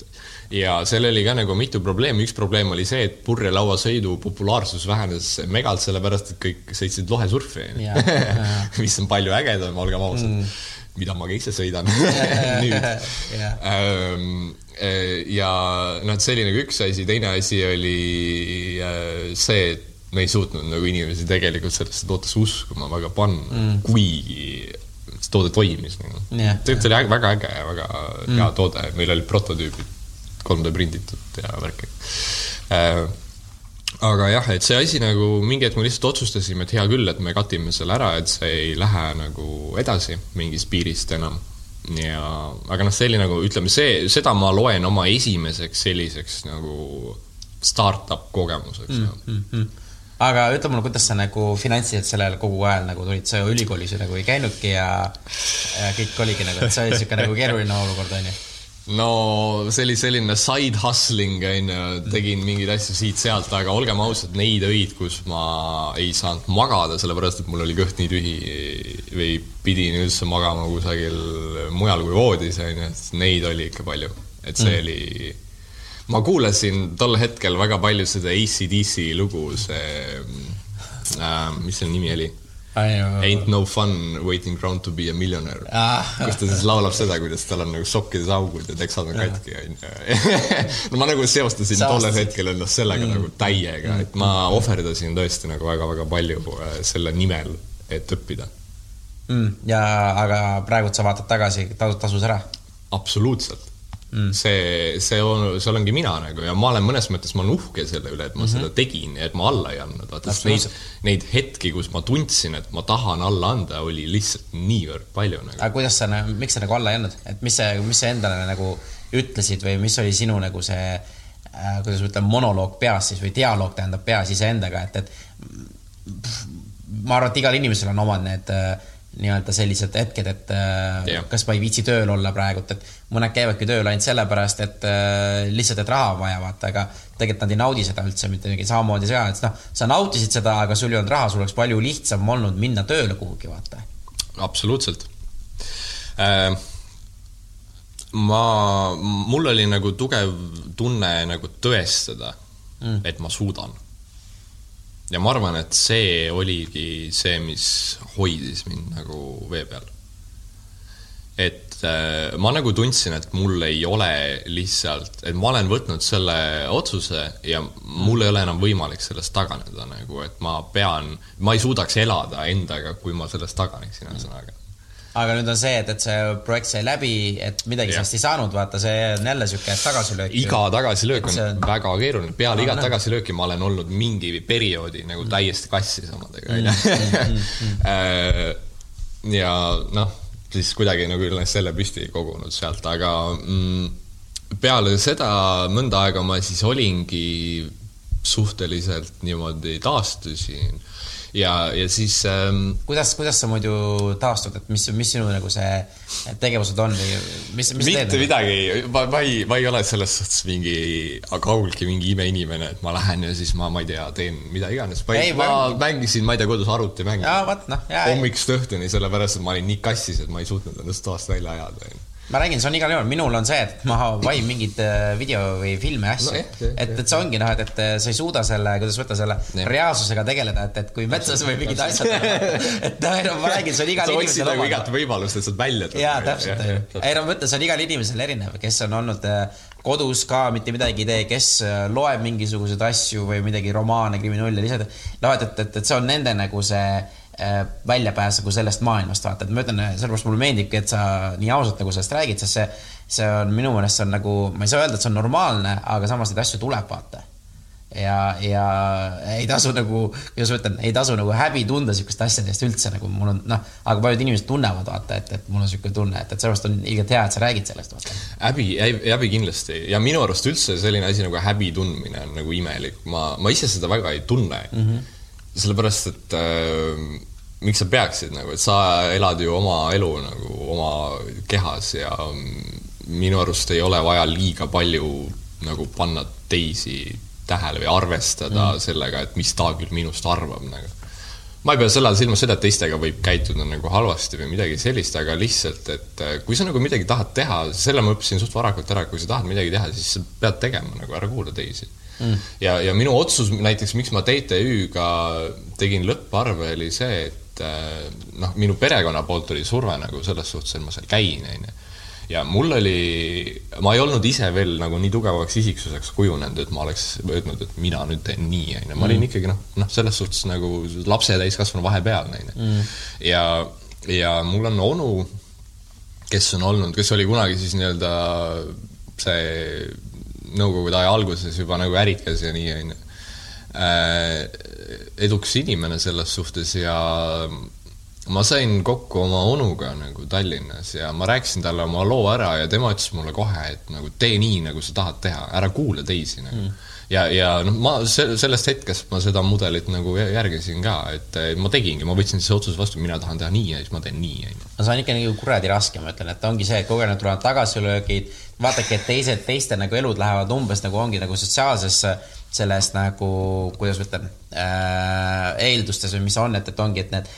ja seal oli ka nagu mitu probleemi, üks probleem oli see, et purjelauasõidu populaarsus vähenes megalt, sellepärast et kõik sõitsid lohesurfi, <laughs> mis on palju ägedam, olgem ausad mm., mida ma ka ise sõidan <laughs> nüüd. Ähm, äh, ja noh, see oli nagu üks asi, teine asi oli äh, see, et me ei suutnud nagu inimesi tegelikult sellesse tootesse uskuma väga panna mm., kuigi see toode toimis nagu yeah.. tegelikult see oli väga äge ja väga mm. hea toode, meil olid prototüübid 3D prinditud ja värki äh, aga jah, et see asi nagu mingi hetk me lihtsalt otsustasime, et hea küll, et me katime selle ära, et see ei lähe nagu edasi mingist piirist enam. ja, aga noh, see oli nagu, ütleme, see, seda ma loen oma esimeseks selliseks nagu startup kogemuseks mm,. Mm, mm aga ütle mulle, kuidas sa nagu finantsiliselt sellel kogu ajal nagu tulid, sa ju ülikoolis ju nagu ei käinudki ja, ja kõik oligi nagu, et see oli niisugune nagu keeruline olukord, on ju? no see oli selline side hustling, on ju, tegin mingeid asju siit-sealt, aga olgem ausad, neid öid, kus ma ei saanud magada, sellepärast et mul oli kõht nii tühi või pidin üldse magama kusagil mujal kui voodis, on ju, neid oli ikka palju. et see mm. oli, ma kuulasin tol hetkel väga palju seda ACDC lugu, see äh,, mis selle nimi oli? Ain't no fun waiting around to be a millionaire. Ah.. kus ta siis laulab seda, kuidas tal on nagu sokkides augud ja teksad on katki, onju. <laughs> no ma nagu seostasin tollel hetkel ennast sellega mm. nagu täiega, et ma ohverdasin tõesti nagu väga-väga palju äh, selle nimel, et õppida. Mm,. ja, aga praegu sa vaatad tagasi, tasus ära? absoluutselt mm.. see, see on, see olengi mina nagu ja ma olen mõnes mõttes, ma olen uhke selle üle, et ma mm -hmm. seda tegin ja et ma alla ei andnud, vaata, neid, neid hetki, kus ma tundsin, et ma tahan alla anda, oli lihtsalt niivõrd palju nagu. aga kuidas sa, miks sa nagu alla ei andnud, et mis see, mis sa endale nagu ütlesid või mis oli sinu nagu see äh,, kuidas ma ütlen, monoloog peas siis või dialoog tähendab peas iseendaga, et, et pff, ma arvan, et igal inimesel on omad need äh, nii-öelda sellised hetked, et äh, ja. kas ma ei viitsi tööl olla praegult, et mõned käivadki tööl ainult sellepärast, et äh, lihtsalt, et raha on vaja, vaata, aga tegelikult nad ei naudi seda üldse mitte midagi, samamoodi see, et noh, sa nautisid seda, aga sul ei olnud raha, sul oleks palju lihtsam olnud minna tööle kuhugi, vaata. absoluutselt äh,. ma, mul oli nagu tugev tunne nagu tõestada mm., et ma suudan ja ma arvan, et see oligi see, mis hoidis mind nagu vee peal. et äh, ma nagu tundsin, et mul ei ole lihtsalt, et ma olen võtnud selle otsuse ja mul ei ole enam võimalik sellest taganeda nagu, et ma pean, ma ei suudaks elada endaga, kui ma sellest taganeksin, ühesõnaga aga nüüd on see, et, et see projekt sai läbi, et midagi sellest ei saanud, vaata, see on jälle sihuke tagasilöök. iga tagasilöök on, on väga keeruline, peale igat no. tagasilööki ma olen olnud mingi perioodi nagu mm. täiesti kassis omadega, onju. Mm, mm, <laughs> äh, ja noh, siis kuidagi nagu üles selle püsti kogunud sealt, aga mm, peale seda mõnda aega ma siis olingi suhteliselt niimoodi taastusin ja, ja siis ähm, kuidas, kuidas sa muidu taastud, et mis, mis sinu nagu see tegevused on või mis, mis mitte teed, midagi, ma, ma ei, ma ei ole selles suhtes mingi kaugeltki mingi imeinimene, et ma lähen ja siis ma, ma ei tea, teen mida iganes. ma, ei, ma mäng... mängisin, ma ei tea, kodus arvutimänge. noh. hommikust õhtuni, sellepärast et ma olin nii kassis, et ma ei suutnud ennast toast välja ajada ma räägin, see on igal juhul, minul on see, et ma vahin mingeid äh, video või filme ja asju no,. et, et see ongi noh, et, et sa ei suuda selle, kuidas võtta selle ja. reaalsusega tegeleda, et, et kui metsas või mingid asjad et noh, ei no ma räägin, see on igal inimesel nagu igat võimalust, et sealt välja tulla. jaa, täpselt. ei no ma ütlen, see on igal inimesel erinev, kes on olnud äh, kodus ka mitte midagi ei tee, kes äh, loeb mingisuguseid asju või midagi romaane, kriminulle, lihtsalt noh, et, et, et, et see on nende nagu see Äh, väljapääs nagu sellest maailmast, vaata, et ma ütlen, sellepärast mulle meeldibki, et sa nii ausalt nagu sellest räägid, sest see, see on minu meelest, see on nagu, ma ei saa öelda, et see on normaalne, aga samas neid asju tuleb vaata. ja, ja ei tasu nagu, kuidas ma ütlen, ei tasu nagu häbi tunda sihukeste asjade eest üldse nagu mul on noh, aga paljud inimesed tunnevad vaata, et, et mul on sihuke tunne, et, et sellepärast on ilgelt hea, et sa räägid sellest vaata. häbi, häbi kindlasti ja minu arust üldse selline asi nagu häbi tundmine on nagu imelik, ma, ma ise seda väga ei tunne mm. -hmm sellepärast, et äh, miks sa peaksid nagu, et sa elad ju oma elu nagu oma kehas ja minu arust ei ole vaja liiga palju nagu panna teisi tähele või arvestada mm. sellega, et mis ta küll minust arvab nagu. ma ei pea selle all silmas seda, et teistega võib käituda nagu halvasti või midagi sellist, aga lihtsalt, et äh, kui sa nagu midagi tahad teha, selle ma õppisin suht varakult ära, kui sa tahad midagi teha, siis sa pead tegema nagu, ära kuula teisi mm.. ja, ja minu otsus näiteks, miks ma TTÜ-ga tegin lõpparve, oli see, et äh, noh, minu perekonna poolt oli surve nagu selles suhtes, et ma seal käin, onju ja mul oli, ma ei olnud ise veel nagu nii tugevaks isiksuseks kujunenud, et ma oleks öelnud, et mina nüüd teen nii, onju. ma olin mm. ikkagi noh, noh, selles suhtes nagu lapse täiskasvanu vahepeal, onju. Mm. ja, ja mul on onu, kes on olnud, kes oli kunagi siis nii-öelda see nõukogude aja alguses juba nagu ärikas ja nii, onju. Äh, edukas inimene selles suhtes ja ma sain kokku oma onuga nagu Tallinnas ja ma rääkisin talle oma loo ära ja tema ütles mulle kohe, et nagu tee nii, nagu sa tahad teha, ära kuula teisi nagu mm.. ja, ja noh, ma se-, sellest hetkest ma seda mudelit nagu järgisin ka, et ma tegingi, ma võtsin siis otsuse vastu, mina tahan teha nii ja siis ma teen nii, on ju. no see on ikka nagu kuradi raske, ma ütlen, et ongi see, et kogu aeg tulevad tagasilöögid, vaadake, et teised, teiste nagu elud lähevad umbes nagu ongi nagu sotsiaalses selles nagu, kuidas ma ütlen äh,, eeldustes või mis on, et, et ongi, et need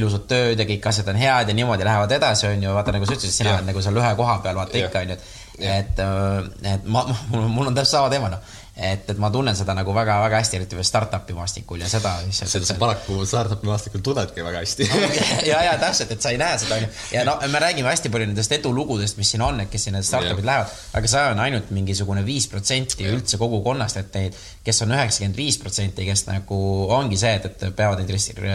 ilusad tööd ja kõik asjad on head ja niimoodi lähevad edasi, on ju, vaata nagu sa ütlesid, sina oled nagu seal ühe koha peal, vaata ikka, on ju, et et, et ma, <laughs> mul on täpselt sama teema, noh et, et ma tunnen seda nagu väga-väga hästi, eriti veel startup'i maastikul ja seda seda sa paraku startup'i maastikul tunnedki väga hästi. Ja, ja täpselt, et sa ei näe seda, onju. ja no me räägime hästi palju nendest edulugudest, mis siin on, et kes sinna startup'id lähevad, aga see on ainult mingisugune viis protsenti üldse kogukonnast, et neid, kes on üheksakümmend viis protsenti, kes nagu ongi see, et, et peavad neid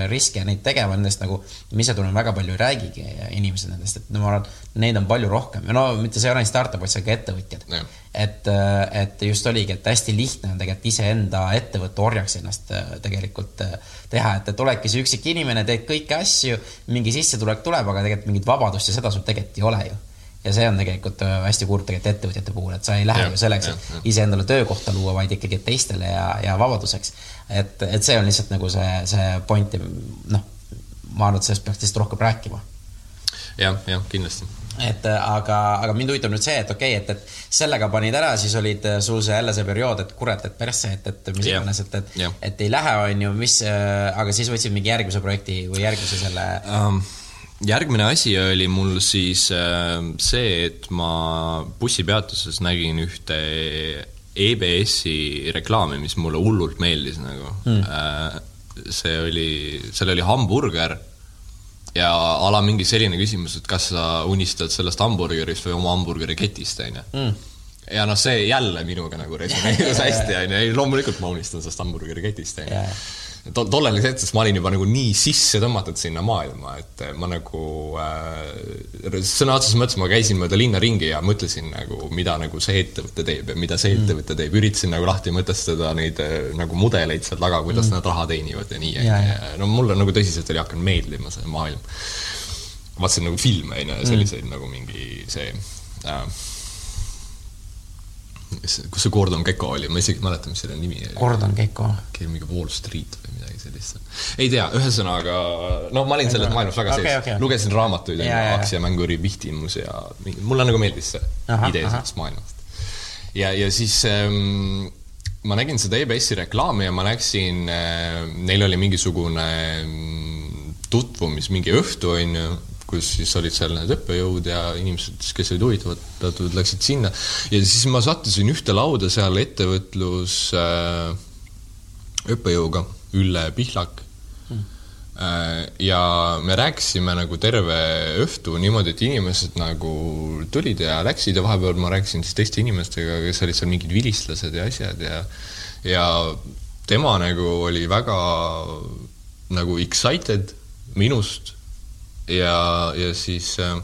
riske ja neid tegema, nendest nagu, ma ise tunnen väga palju ei räägigi inimesed nendest, et ma arvan, neid on palju rohkem. Ja no mitte see ei ole ainult startup, vaid see on ka ettevõtjad. Et, äh, et just oligi, et hästi lihtne on tegelikult iseenda ettevõtte orjaks ennast äh, tegelikult äh, teha, et, et oledki see üksik inimene, teed kõiki asju, mingi sissetulek tuleb, aga tegelikult mingit vabadust ja seda sul tegelikult ei ole ju ja see on tegelikult hästi kurb tegelikult ettevõtjate puhul, et sa ei lähe ja, ju selleks, et iseendale töökohta luua, vaid ikkagi teistele ja, ja vabaduseks. et, et see on lihtsalt nagu see, see point ja noh, ma arvan, et sellest peaks lihtsalt rohkem rääkima ja,. jah, jah, kindlasti et äh, aga, aga mind huvitab nüüd see, et okei okay,, et, et sellega panid ära, siis olid äh, sul see jälle see periood, et kurat, et persse, et, et mis iganes, et, et, et ei lähe, on ju, mis, äh, aga siis võtsid mingi järgmise projekti või järgmise selle um,? Järgmine asi oli mul siis äh, see, et ma bussipeatuses nägin ühte EBS-i reklaami, mis mulle hullult meeldis nagu. Mm.. See oli, seal oli hamburger ja ala mingi selline küsimus, et kas sa unistad sellest hamburgerist või oma hamburgeriketist, on ju. Mm. ja noh, see jälle minuga nagu resoneerus <laughs> hästi, on ju, ei loomulikult ma unistan sellest hamburgeriketist, on ju to-, tollel hetkeks ma olin juba nagu nii sisse tõmmatud sinna maailma, et ma nagu äh, sõna otseses mõttes ma käisin mööda linna ringi ja mõtlesin nagu, mida nagu see ettevõte teeb ja mida see mm. ettevõte teeb, üritasin nagu lahti mõtestada neid äh, nagu mudeleid seal taga, kuidas mm. nad raha teenivad ja nii, on ju. no mulle nagu tõsiselt oli hakanud meeldima see maailm. vaatasin nagu filme, on ju, selliseid mm. nagu mingi see äh, kus see Gordon Gekko oli, ma isegi ei mäleta, mis selle nimi oli. Gordon Gekko. mingi Wall Street või midagi sellist. ei tea, ühesõnaga, no ma olin selles maailmas väga okay, sees okay., lugesin raamatuid aktsiamänguri vihtimus ja mingi, mulle nagu meeldis see aha, idee sellest maailmast. ja, ja siis ähm, ma nägin seda EBS-i reklaami ja ma läksin äh,, neil oli mingisugune mm, tutvumis mingi õhtu, onju kus siis olid seal need õppejõud ja inimesed, kes olid huvitatud, läksid sinna. ja siis ma sattusin ühte lauda seal ettevõtlus äh, õppejõuga, Ülle Pihlak hmm. äh,. ja me rääkisime nagu terve õhtu niimoodi, et inimesed nagu tulid ja läksid ja vahepeal ma rääkisin siis teiste inimestega, kes olid seal mingid vilistlased ja asjad ja ja tema nagu oli väga nagu excited minust ja, ja siis äh,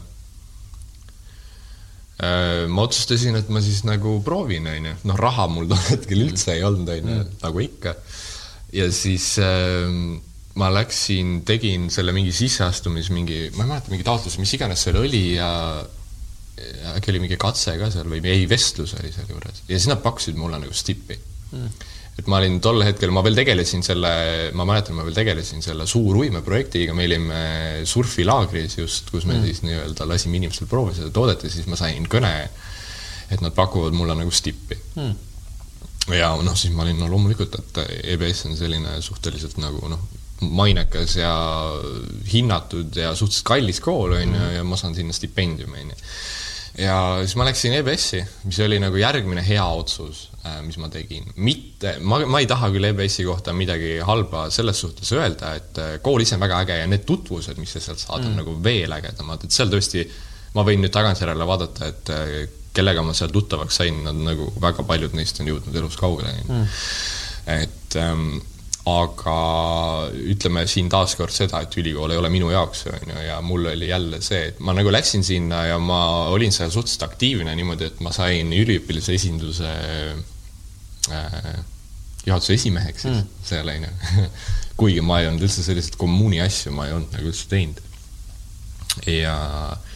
äh, ma otsustasin, et ma siis nagu proovin, onju. noh, raha mul tol hetkel üldse ei olnud, onju, mm. nagu ikka. ja siis äh, ma läksin, tegin selle mingi sisseastumis, mingi, ma ei mäleta, mingi taotlus, mis iganes seal oli ja äkki oli mingi katse ka seal või ei, vestlus oli sealjuures. ja siis nad pakkusid mulle nagu stippi mm et ma olin tol hetkel, ma veel tegelesin selle, ma mäletan, ma veel tegelesin selle Suuruimeprojektiga, me olime surfilaagris just, kus me mm. siis nii-öelda lasime inimestel proovida seda toodet ja siis ma sain kõne, et nad pakuvad mulle nagu stippi mm. ja noh, siis ma olin no loomulikult, et EBS on selline suhteliselt nagu noh, mainekas ja hinnatud ja suhteliselt kallis kool, on ju, mm. ja ma saan sinna stipendiumi, on ju ja siis ma läksin EBS-i, mis oli nagu järgmine hea otsus, mis ma tegin. mitte, ma, ma ei taha küll EBS-i kohta midagi halba selles suhtes öelda, et äh, kool ise on väga äge ja need tutvused, mis sa sealt saad mm., on nagu veel ägedamad, et seal tõesti, ma võin nüüd tagantjärele vaadata, et äh, kellega ma seal tuttavaks sain, nad nagu väga paljud neist on jõudnud elus kaugele mm.. et ähm, aga ütleme siin taaskord seda, et ülikool ei ole minu jaoks, on ju, ja mul oli jälle see, et ma nagu läksin sinna ja ma olin seal suhteliselt aktiivne niimoodi, et ma sain üliõpilase esinduse äh, juhatuse esimeheks siis mm. seal, on ju. <laughs> kuigi ma ei olnud üldse selliseid kommuuni asju, ma ei olnud nagu üldse teinud. ja Äh,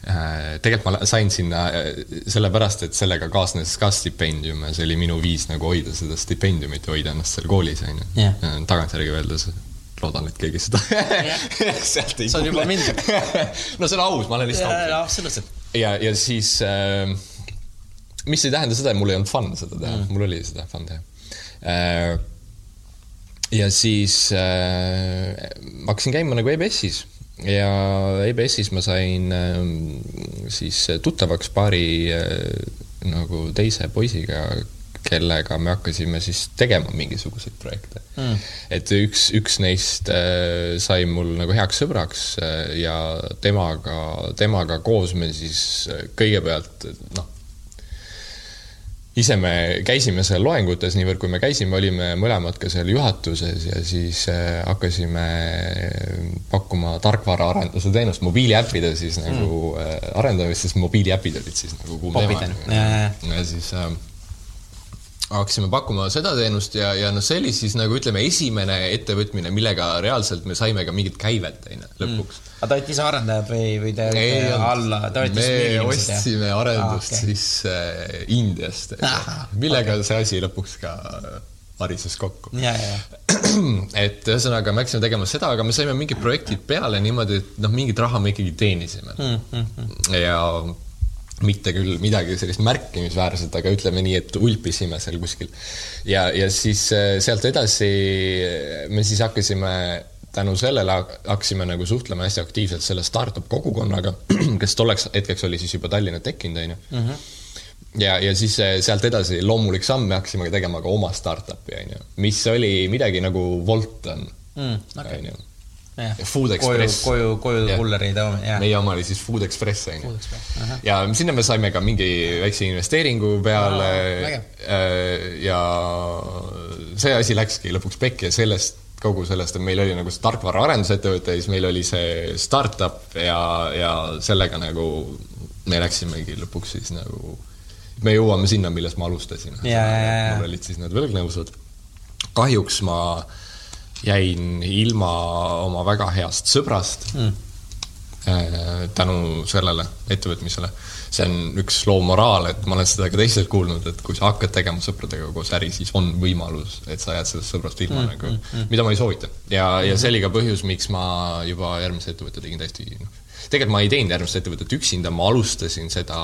tegelikult ma sain sinna äh, sellepärast, et sellega kaasnes ka stipendium ja see oli minu viis nagu hoida seda stipendiumit ja hoida ennast seal koolis, on ju. tagantjärgi öeldes loodan, et keegi seda <laughs> sealt ei kuule. see on juba mind <laughs> no see on aus, ma olen lihtsalt aus. mõttes, et. ja, ja siis äh, mis ei tähenda seda, et mul ei olnud fun seda teha mm., mul oli seda fun teha äh,. ja siis äh, hakkasin käima nagu EBS-is ja EBS-is ma sain ähm, siis tuttavaks paari äh, nagu teise poisiga, kellega me hakkasime siis tegema mingisuguseid projekte. Mm.. et üks, üks neist äh, sai mul nagu heaks sõbraks äh, ja temaga, temaga koos me siis kõigepealt noh ise me käisime seal loengutes, niivõrd kui me käisime, olime mõlemad ka seal juhatuses ja siis äh, hakkasime pakkuma tarkvaraarenduse teenust, mobiiliäppide siis nagu mm. äh, arendamist, sest mobiiliäpid olid siis nagu kuum teema. ja siis äh, hakkasime pakkuma seda teenust ja, ja noh, see oli siis nagu ütleme, esimene ettevõtmine, millega reaalselt me saime ka mingit käivet, on ju, lõpuks mm.. aga te olite ise arendajad või, või te olite alla, me ostsime arendust ah, okay. siis äh, Indiast, millega okay. see asi lõpuks ka varises kokku. <clears throat> et ühesõnaga, me hakkasime tegema seda, aga me saime mingid projektid peale niimoodi, et noh, mingit raha me ikkagi teenisime mm. -hmm. ja mitte küll midagi sellist märkimisväärset, aga ütleme nii, et ulpisime seal kuskil. ja, ja siis äh, sealt edasi me siis hakkasime tänu sellele hakkasime nagu suhtlema hästi aktiivselt selle startup kogukonnaga, <clears throat> kes tolleks hetkeks oli siis juba Tallinna tekkinud, onju. Mhm. ja, ja siis äh, sealt edasi loomulik samm, me hakkasime tegema ka oma startup'i, onju, mis oli midagi nagu Wolt on mm,, okay Food Express. koju, koju, koju kulleri toomine, jah. meie oma oli siis Food Express, on ju. ja sinna me saime ka mingi väikse investeeringu peale no,. ja see asi läkski lõpuks pekki ja sellest, kogu sellest, et meil oli nagu see tarkvaraarendusettevõte ja siis meil oli see startup ja, ja sellega nagu me läksimegi lõpuks siis nagu, me jõuame sinna, millest ma alustasin. mul olid siis need võlgnõusud. kahjuks ma äh, jäin ilma oma väga heast sõbrast mm. tänu sellele ettevõtmisele. see on üks loo moraal, et ma olen seda ka teistelt kuulnud, et kui sa hakkad tegema sõpradega koos äri, siis on võimalus, et sa jääd sellest sõbrast ilma mm, nagu mm, mm. mida ma ei soovita. ja, ja see oli ka põhjus, miks ma juba järgmise ettevõtte tegin täiesti, noh, tegelikult ma ei teinud järgmist ettevõtet üksinda, ma alustasin seda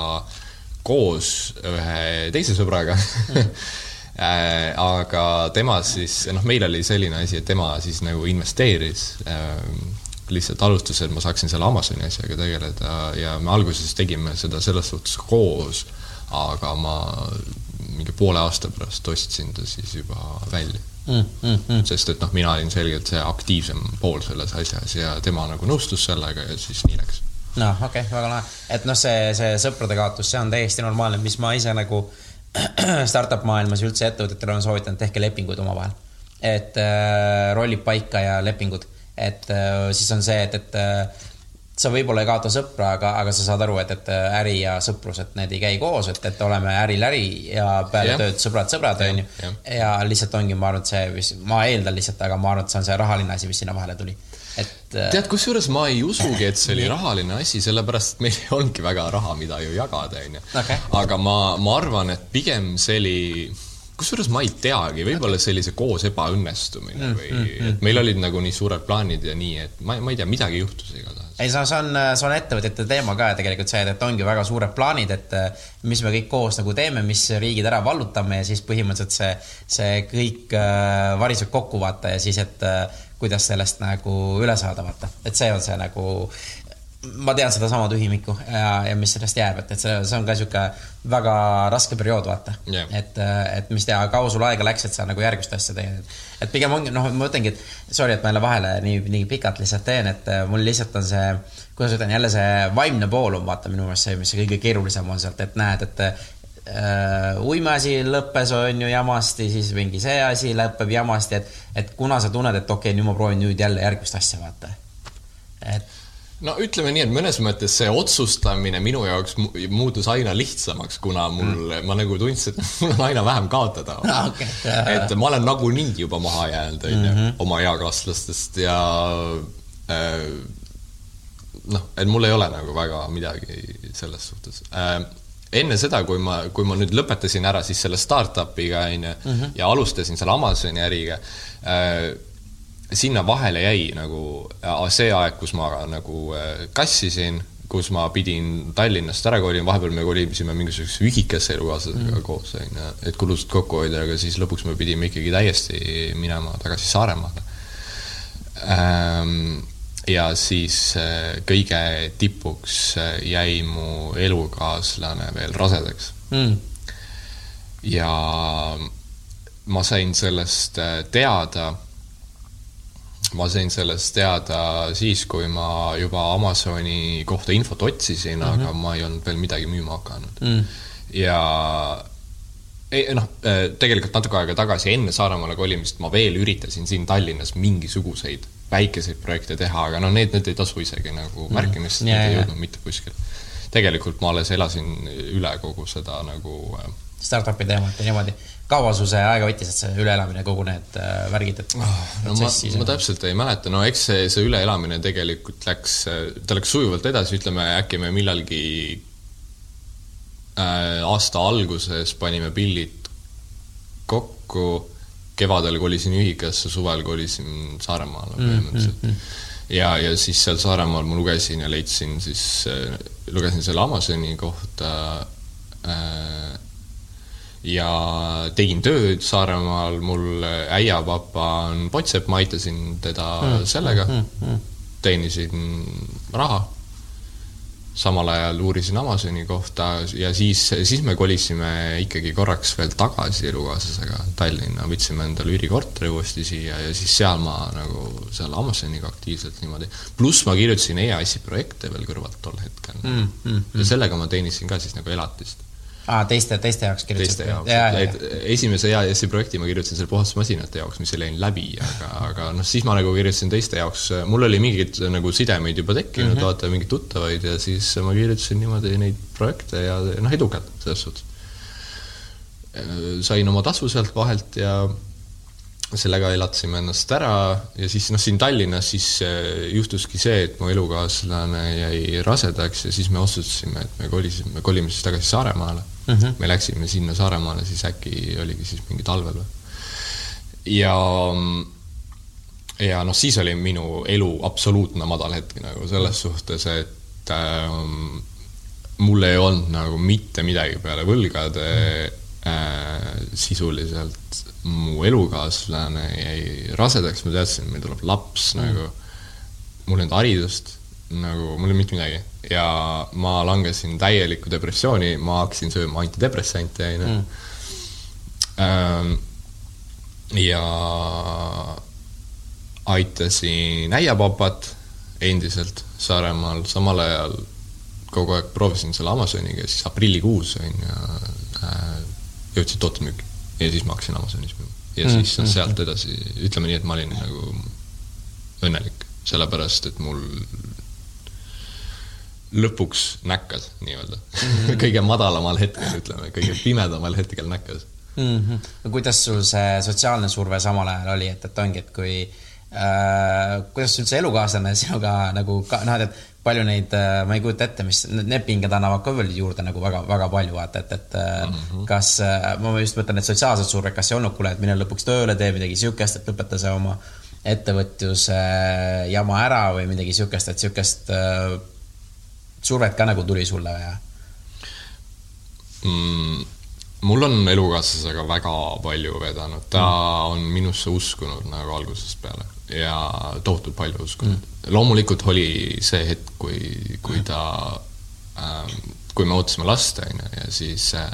koos ühe teise sõbraga mm <laughs> Äh, aga tema siis, noh, meil oli selline asi, et tema siis nagu investeeris äh, lihtsalt alustas, et ma saaksin selle Amazoni asjaga tegeleda ja me alguses tegime seda selles suhtes koos, aga ma mingi poole aasta pärast ostsin ta siis juba välja mm,. Mm, mm. sest et noh, mina olin selgelt see aktiivsem pool selles asjas ja tema nagu nõustus sellega ja siis nii läks. noh, okei okay,, väga lahe, et noh, see, see sõprade kaotus, see on täiesti normaalne, mis ma ise nagu äh, <clears throat> startup maailmas ja üldse ettevõtetele olen soovitanud, tehke lepinguid omavahel. et äh, rollid paika ja lepingud, et äh, siis on see, et, et äh, sa võib-olla ei kaota sõpra, aga, aga sa saad aru, et, et äh, äri ja sõprus, et need ei käi koos, et, et oleme äril äri ja peale yeah. tööd sõbrad-sõbrad, onju. ja lihtsalt ongi, ma arvan, et see, mis, ma eeldan lihtsalt, aga ma arvan, et see on see rahaline asi, mis sinna vahele tuli et äh, tead, kusjuures ma ei usugi, et see oli rahaline asi, sellepärast et meil ei olnudki väga raha, mida ju jagada, onju. aga ma, ma arvan, et pigem see oli kusjuures ma ei teagi, võib-olla see koos ebaõnnestumine mm, või mm, mm, et meil olid nagu nii suured plaanid ja nii, et ma, ma ei tea, midagi juhtus igatahes. ei, see on, see on, see on ettevõtjate teema ka tegelikult see, et ongi väga suured plaanid, et mis me kõik koos nagu teeme, mis riigid ära vallutame ja siis põhimõtteliselt see, see kõik äh, variseb kokku, vaata, ja siis, et äh, kuidas sellest nagu üle saada, vaata. et see on see nagu, ma tean sedasama tühimikku ja, ja mis sellest jääb, et, et see, see on ka sihuke väga raske periood, vaata yeah.. et, et mis teha, kaua sul aega läks, et sa nagu järgmist asja teed. et pigem ongi, noh, ma mõtlengi, et sorry, et ma jälle vahele nii, nii pikalt lihtsalt teen, et mul lihtsalt on see, kuidas ütlen, jälle see vaimne pool on vaata minu meelest see, mis see kõige keerulisem on sealt, et näed, et uimeasi lõppes, on ju, jamasti, siis mingi see asi lõpeb jamasti, et, et kuna sa tunned, et okei okay,, nüüd ma proovin nüüd jälle järgmist asja, vaata. et no ütleme nii, et mõnes mõttes see otsustamine minu jaoks muutus aina lihtsamaks, kuna mul mm., ma nagu tundsin, et <laughs> mul on aina vähem kaotada <laughs> ah,. Okay. et ma olen nagunii juba maha jäänud, onju, mhm. oma eakaaslastest ja äh, noh, et mul ei ole nagu väga midagi selles suhtes äh, enne seda, kui ma, kui ma nüüd lõpetasin ära siis selle startup'iga, on ju, mhm. ja alustasin selle Amazoni äriga äh,, sinna vahele jäi nagu see aeg, kus ma nagu äh, kassisin, kus ma pidin Tallinnast ära kolima, vahepeal me kolisime mingisuguse ühikesse elukaaslasega mm. koos, on ju, et kulusid kokku hoida, aga siis lõpuks me pidime ikkagi täiesti minema tagasi Saaremaale ähm, ja siis äh, kõige tipuks äh, jäi mu elukaaslane veel rasedaks. Mm.. ja ma sain sellest äh, teada, ma sain sellest teada siis, kui ma juba Amazoni kohta infot otsisin mm, -hmm. aga ma ei olnud veel midagi müüma hakanud. Mm.. ja noh, tegelikult natuke aega tagasi, enne Saaremaale kolimist ma veel üritasin siin Tallinnas mingisuguseid väikeseid projekte teha, aga no need, need ei tasu isegi nagu mm. märkimist mm., need ei jõudnud mitte kuskile. tegelikult ma alles elasin üle kogu seda nagu äh, startup'i teemat ja niimoodi. kaua sul see aega võttis, et see üleelamine, kogu need äh, värgid, et oh, no ma, ma täpselt ei mäleta, no eks see, see üleelamine tegelikult läks, ta läks sujuvalt edasi, ütleme äkki me millalgi äh, aasta alguses panime pillid kokku. Kevadel kolisin ühikasse, suvel kolisin Saaremaale mm, põhimõtteliselt. mm. -hmm. ja, ja siis seal Saaremaal ma lugesin ja leidsin siis, äh, lugesin selle Amazoni kohta äh, ja tegin tööd Saaremaal, mul äiapapa on Potsepp, ma aitasin teda mm, sellega. mm, mm, teenisin raha samal ajal uurisin Amazoni kohta ja siis, siis me kolisime ikkagi korraks veel tagasi elukaaslasega Tallinna, võtsime endale üürikorteri uuesti siia ja siis seal ma nagu seal Amazoniga aktiivselt niimoodi, pluss ma kirjutasin EAS-i projekte veel kõrvalt tol hetkel mm,. Mm, mm. ja sellega ma teenisin ka siis nagu elatist aa, teiste, teiste jaoks kirjutasid? teiste jaoks, et esimese EAS-i projekti ma kirjutasin selle puhastusmasinate jaoks, mis ei läinud läbi, aga, aga noh, siis ma nagu kirjutasin teiste jaoks, mul oli mingeid nagu sidemeid juba tekkinud mm, -hmm. vaata, mingeid tuttavaid ja siis ma kirjutasin niimoodi neid projekte ja noh, edukalt selles suhtes. sain oma tasu sealt vahelt ja sellega elatasime ennast ära ja siis noh, siin Tallinnas siis äh, juhtuski see, et mu elukaaslane jäi rasedaks ja siis me otsustasime, et me kolisime, kolime siis tagasi Saaremaale mm. -hmm. me läksime sinna Saaremaale siis äkki oligi siis mingi talvel või. ja, ja noh, siis oli minu elu absoluutne madalhetk nagu selles suhtes, et ähm, mul ei olnud nagu mitte midagi peale võlgade mm. äh, sisuliselt mu elukaaslane jäi rasedaks, ma teadsin, meil tuleb laps mm. nagu, mul ei olnud haridust, nagu mul ei olnud mitte midagi ja ma langesin täielikku depressiooni, ma hakkasin sööma antidepressante, on ju. Mm. Ähm, ja aitasin äiapapat endiselt Saaremaal, samal ajal kogu aeg proovisin selle Amazoniga, siis aprillikuus on ju äh, jõudsid tootemüüki ja siis ma hakkasin Amazonis müüma. ja mm, siis mm, sealt mm. edasi, ütleme nii, et ma olin nagu õnnelik, sellepärast et mul lõpuks näkkas nii-öelda mm. -hmm. <laughs> kõige madalamal hetkel, ütleme, kõige pimedamal hetkel näkkas mm. -hmm. no kuidas sul see sotsiaalne surve samal ajal oli, et, et ongi, et kui äh, kuidas üldse elukaaslane <laughs> sinuga nagu ka, noh, et palju neid, äh, ma ei kujuta ette, mis, need pinged annavad ka veel juurde nagu väga, väga palju, vaata, et, et mm -hmm. kas, äh, ma just mõtlen, et sotsiaalset survet, kas ei olnud, kuule, et mine lõpuks tööle, tee midagi siukest, et lõpeta see oma ettevõtluse jama ära või midagi siukest, et siukest äh, survet ka nagu tuli sulle või mm,? Mul on elukaaslasega väga palju vedanud, ta mm. on minusse uskunud nagu algusest peale ja tohutult palju uskunud. Mm.. loomulikult oli see hetk, kui, kui ta äh,, kui me ootasime last, on ju, ja siis äh,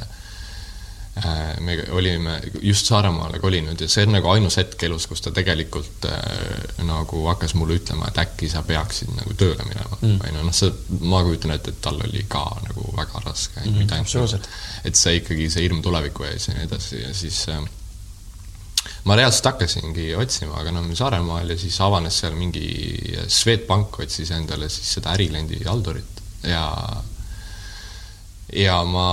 me olime just Saaremaale kolinud ja see on nagu ainus hetk elus, kus ta tegelikult äh, nagu hakkas mulle ütlema, et äkki sa peaksid nagu tööle minema mm., on ju, noh, see, ma kujutan ette, et tal oli ka nagu väga raske mm, mitte ainult, et see ikkagi, see hirm tuleviku ees ja nii edasi ja siis äh, ma reaalselt hakkasingi otsima, aga noh, Saaremaal ja siis avanes seal mingi Swedbank otsis endale siis seda ärikliendi haldurit ja ja ma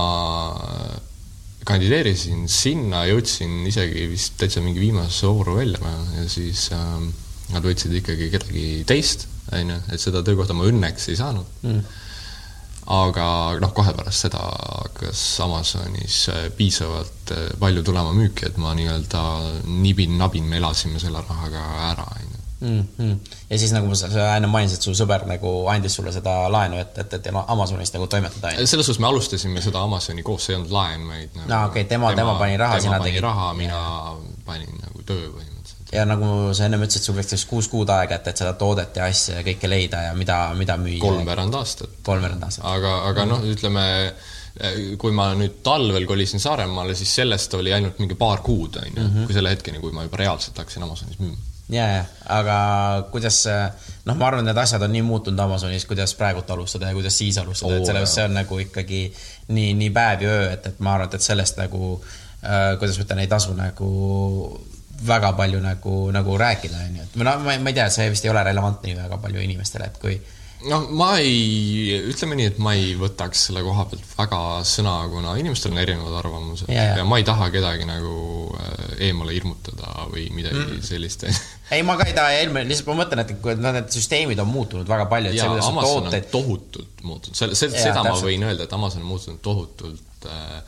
kandideerisin sinna, jõudsin isegi vist täitsa mingi viimase vooru välja ja siis äh, nad võtsid ikkagi kedagi teist, on ju, et seda töökohta ma õnneks ei saanud mm. aga noh, kohe pärast seda hakkas Amazonis äh, piisavalt äh, palju tulema müüki, et ma nii-öelda nibin-nabin, me elasime selle rahaga ära, on ju mm. -hmm. ja siis nagu sa, sa enne mainisid, su sõber nagu andis sulle seda laenu, et, et, et Amazonist nagu toimetada. selles suhtes me alustasime seda Amazoni koos, see ei olnud laen, vaid nagu, no okei okay,, tema, tema pani raha, sina tegid. raha, mina panin nagu töö põhimõtteliselt. ja nagu sa ennem ütlesid, sul läks kuus kuud aega, et, et seda toodet ja asja ja kõike leida ja mida, mida müüa. kolmveerand aastat. kolmveerand aastat. aga, aga noh, ütleme kui ma nüüd talvel kolisin Saaremaale, siis sellest oli ainult mingi paar kuud, on ju, mhm. kui selle hetkeni, kui ma juba reaalselt hakkasin Amazonis müüma ja, ja, aga kuidas, noh, ma arvan, need asjad on nii muutunud Amazonis, kuidas praegult alustada ja kuidas siis alustada oh,, et sellepärast see on nagu ikkagi nii, nii päev ja öö, et, et ma arvan, et sellest nagu äh,, kuidas ma ütlen, ei tasu nagu väga palju nagu, nagu rääkida, on ju, et või noh, ma ei tea, see vist ei ole relevantne väga palju inimestele, et kui noh, ma ei, ütleme nii, et ma ei võtaks selle koha pealt väga sõna, kuna inimestel on erinevad arvamused ja, ja. ja ma ei taha kedagi nagu eemale hirmutada või midagi mm. sellist <laughs> ei, ma ka ei taha eelmine, lihtsalt ma mõtlen, et noh, need süsteemid on muutunud väga palju, et ja, see, kuidas Amazon tooteid... on tohutult muutunud, selle, seda täpselt. ma võin öelda, et Amazon on muutunud tohutult äh,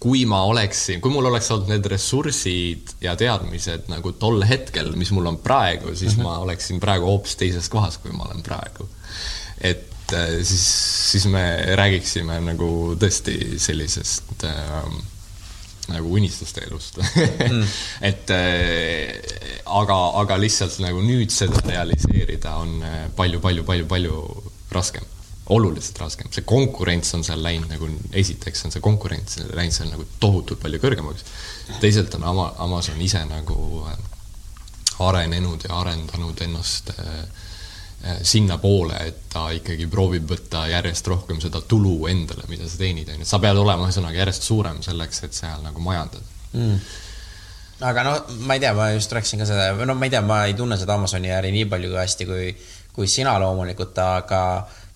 kui ma oleksin, kui mul oleks olnud need ressursid ja teadmised nagu tol hetkel, mis mul on praegu, siis mm -hmm. ma oleksin praegu hoopis teises kohas, kui ma olen praegu et äh, siis, siis me räägiksime nagu tõesti sellisest äh, nagu unistuste elust mm. <laughs> et äh, aga, aga lihtsalt nagu nüüd seda realiseerida on palju-palju-palju-palju äh, raskem oluliselt raskem, see konkurents on seal läinud nagu, esiteks on see konkurents läinud seal nagu tohutult palju kõrgemaks. teisalt on Ama-, Amazon ise nagu äh, arenenud ja arendanud ennast äh, Äh, sinnapoole, et ta ikkagi proovib võtta järjest rohkem seda tulu endale, mida sa teenid, on ju, sa pead olema ühesõnaga järjest suurem selleks, et seal nagu majandada mm. aga no ma ei tea, ma just rääkisin ka seda, no ma ei tea, ma ei tunne seda Amazoni äri nii palju hästi kui, kui sina loomulikult, aga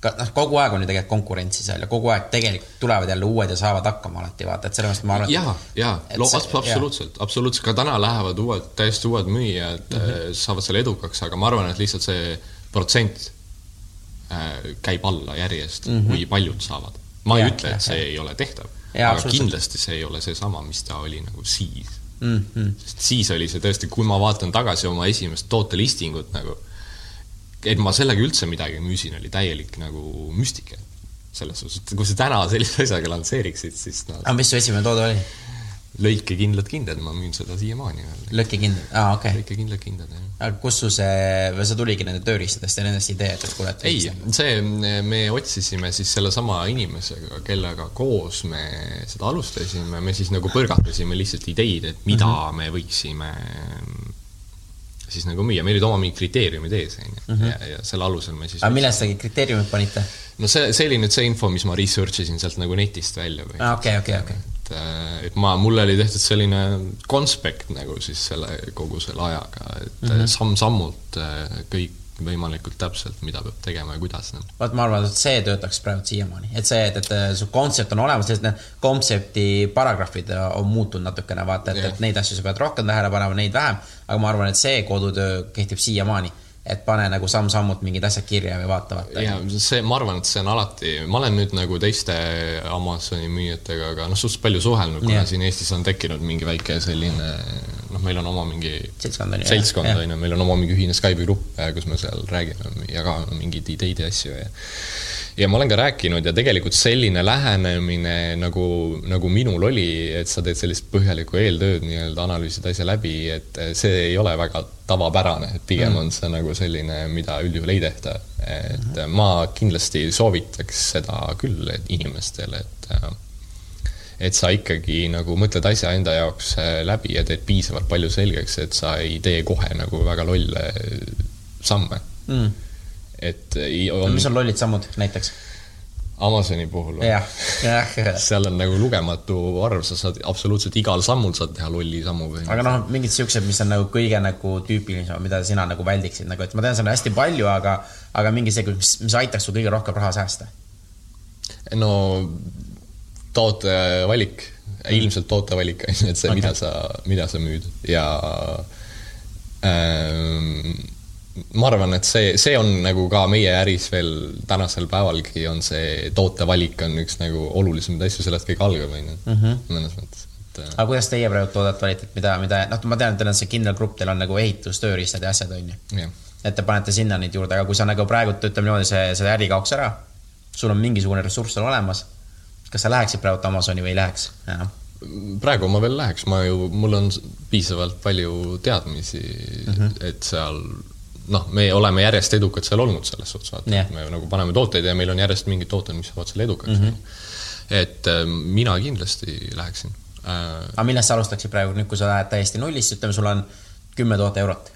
ka noh, kogu aeg on ju tegelikult konkurentsi seal ja kogu aeg tegelikult tulevad jälle uued ja saavad hakkama alati, vaata, et sellepärast ma arvan. ja, ja, absoluutselt, absoluutselt, ka täna lähevad uued, täiesti uued müüjad mm, -hmm. saavad selle edukaks, aga ma arvan, et lihtsalt see protsent äh, käib alla järjest mm, -hmm. kui paljud saavad. ma ja, ei ütle, et see ja. ei ole tehtav, aga kindlasti see ei ole seesama, mis ta oli nagu siis mm. -hmm. sest siis oli see tõesti, kui ma vaatan tagasi oma esimest tootelistingut nagu, et ma sellega üldse midagi müüsin, oli täielik nagu müstika. selles suhtes, et kui sa täna sellise asjaga lansseeriksid, siis no, aga mis su esimene toode oli? Lõikekindlad kindad, ma müün seda siiamaani veel. lõikekindlad, aa okei okay.. lõikekindlad kindad, jah. aga kust sul see, või see tuligi nende tööriistadest ja nendest idee, et kuule, et ei, see, me otsisime siis sellesama inimesega, kellega koos me seda alustasime, me siis nagu põrgatasime lihtsalt ideid, et mida mm -hmm. me võiksime siis nagu müüa, meil olid oma mingid kriteeriumid ees, on ju, mhm. ja, ja selle alusel me siis aga millest te kriteeriumid panite? no see, see oli nüüd see info, mis ma research isin sealt nagu netist välja. okei, okei, okei et, äh, et ma, mul oli tehtud selline konspekt nagu siis selle, kogu selle ajaga, et mm -hmm. samm-sammult äh, kõik võimalikult täpselt, mida peab tegema ja kuidas. Noh. vot ma arvan, et see töötaks praegu siiamaani, et see, et, et su kontsept on olemas, sest need kontsepti paragrahvid on muutunud natukene, vaata, et, et neid asju sa pead rohkem tähele panema, neid vähem, aga ma arvan, et see kodutöö kehtib siiamaani et pane nagu samm-sammult mingid asjad kirja või vaata, vaata. ja see, ma arvan, et see on alati, ma olen nüüd nagu teiste Amazoni müüjatega ka noh, suhteliselt palju suhelnud, kuna yeah. siin Eestis on tekkinud mingi väike selline noh, meil on oma mingi seltskond on ju, seltskond on ju, meil on oma mingi ühine Skype'i grupp, kus me seal räägime, jagame mingeid ideid ja asju ja ja ma olen ka rääkinud ja tegelikult selline lähenemine nagu, nagu minul oli, et sa teed sellist põhjalikku eeltööd nii-öelda, analüüsid asja läbi, et see ei ole väga tavapärane, et pigem mm. on see nagu selline, mida üldjuhul ei tehta. et mm. ma kindlasti soovitaks seda küll inimestele, et et sa ikkagi nagu mõtled asja enda jaoks läbi ja teed piisavalt palju selgeks, et sa ei tee kohe nagu väga lolle samme mm et on... mis on lollid sammud näiteks? Amazoni puhul või? <laughs> seal on nagu lugematu arv, sa saad absoluutselt igal sammul saad teha lolli sammu või. aga noh, mingid siuksed, mis on nagu kõige nagu tüüpilisemad, mida sina nagu väldiksid nagu, et ma tean, seal on hästi palju, aga, aga mingi see, mis, mis aitaks sul kõige rohkem raha säästa? no tootevalik, ilmselt tootevalik on <laughs> ju, et see okay., mida sa, mida sa müüd ja ähm, ma arvan, et see, see on nagu ka meie äris veel tänasel päevalgi on see tootevalik on üks nagu olulisemaid asju, sellest kõik algab, on ju, mhm. mõnes mõttes et äh, aga kuidas teie praegu toodet valite, et mida, mida, noh, ma tean, et teil on see kindel grupp, teil on nagu ehitustööriistad ja asjad, on ju. et te panete sinna neid juurde, aga kui sa nagu praegu, ütleme niimoodi, see, see äri kaoks ära, sul on mingisugune ressurss seal olemas, kas sa läheksid praegu Amazoni või ei läheks enam? praegu ma veel läheks, ma ju, mul on piisavalt palju teadmisi mm, -hmm. et seal noh, me oleme järjest edukad seal olnud selles suhtes, vaata yeah., me nagu paneme tooteid ja meil on järjest mingid tooted, mis saavad seal edukaks mm. -hmm. et äh, mina kindlasti läheksin äh.... aga millest sa alustaksid praegu, nüüd kui sa lähed täiesti nullist, ütleme, sul on kümme tuhat eurot.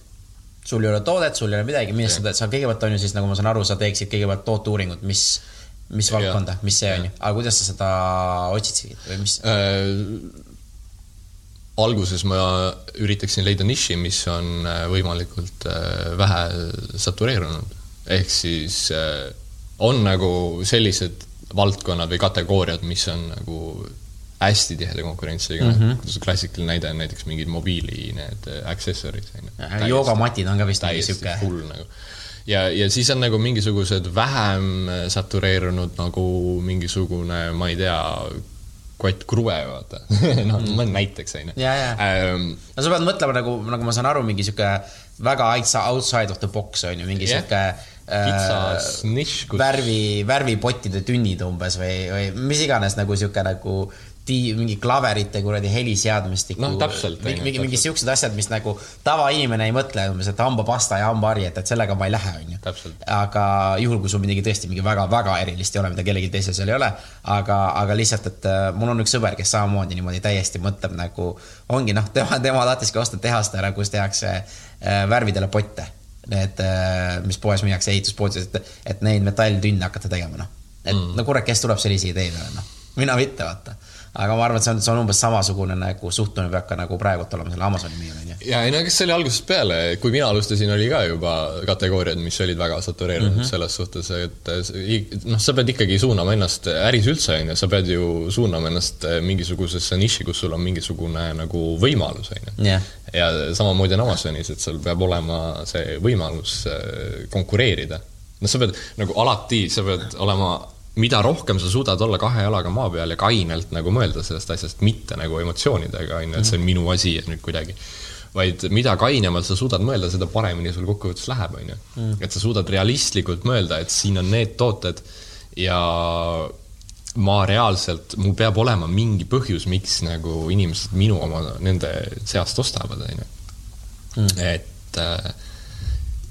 sul ei ole toodet, sul ei ole midagi, millest sa, sa kõigepealt on ju siis, nagu ma saan aru, sa teeksid kõigepealt tooteuuringut, mis, mis valdkonda, mis see on ju, aga kuidas sa seda otsid või mis äh,? Alguses ma üritaksin leida niši, mis on äh, võimalikult äh, vähe satureerunud, ehk siis äh, on nagu sellised valdkonnad või kategooriad, mis on nagu hästi tiheda konkurentsiga mm, -hmm. kuidas klassikaline näide on näiteks mingid mobiili need ju. joogamatid on ka vist mingi sihuke. hull nagu. ja, ja siis on nagu mingisugused vähem äh, satureerunud nagu mingisugune, ma ei tea, kott kruve, vaata <laughs> noh mm., mõni näiteks, on ju. Ähm, no sa pead mõtlema nagu, nagu ma saan aru, mingi sihuke väga outside of the box on ju, mingi yeah. sihuke kitsas äh, nišš kus.... värvi, värvipottide tünnid umbes või, või mis iganes nagu sihuke nagu ti-, mingi klaverite kuradi heliseadmestiku. noh, täpselt. mingi, mingi, mingi siuksed asjad, mis nagu tavainimene ei mõtle umbes, et hambapasta ja hambahari, et, et sellega ma ei lähe, onju. aga juhul, kui sul midagi tõesti mingi väga-väga erilist ei ole, mida kellelgi teisel seal ei ole, aga, aga lihtsalt, et äh, mul on üks sõber, kes samamoodi niimoodi täiesti mõtleb nagu, ongi noh, tema, tema tahtiski osta tehast ära, kus tehakse äh, värvidele potte. Need äh,, mis poes müüakse ehituspoodides, et, et neid metalltünne hakata tegema, noh. et mm. no kurat, kes tuleb sellise idee peale, noh. mina mitte, vaata aga ma arvan, et see on, see on umbes samasugune nagu suhtumine peab ka nagu praegult olema selle Amazoni müüjal, onju. ja ei no kes see oli algusest peale, kui mina alustasin, oli ka juba kategooriad, mis olid väga satureerunud mm -hmm. selles suhtes, et noh, sa pead ikkagi suunama ennast äris üldse, onju, sa pead ju suunama ennast mingisugusesse niši, kus sul on mingisugune nagu võimalus, onju. ja samamoodi on Amazonis, et sul peab olema see võimalus äh, konkureerida. noh, sa pead nagu alati, sa pead olema mida rohkem sa suudad olla kahe jalaga maa peal ja kainelt nagu mõelda sellest asjast, mitte nagu emotsioonidega, on ju, et see on minu asi ja nüüd kuidagi. vaid mida kainemalt sa suudad mõelda, seda paremini sul kokkuvõttes läheb, on ju. Mm. et sa suudad realistlikult mõelda, et siin on need tooted ja ma reaalselt, mul peab olema mingi põhjus, miks nagu inimesed minu oma nende seast ostavad, on ju. Mm. et äh, Äh,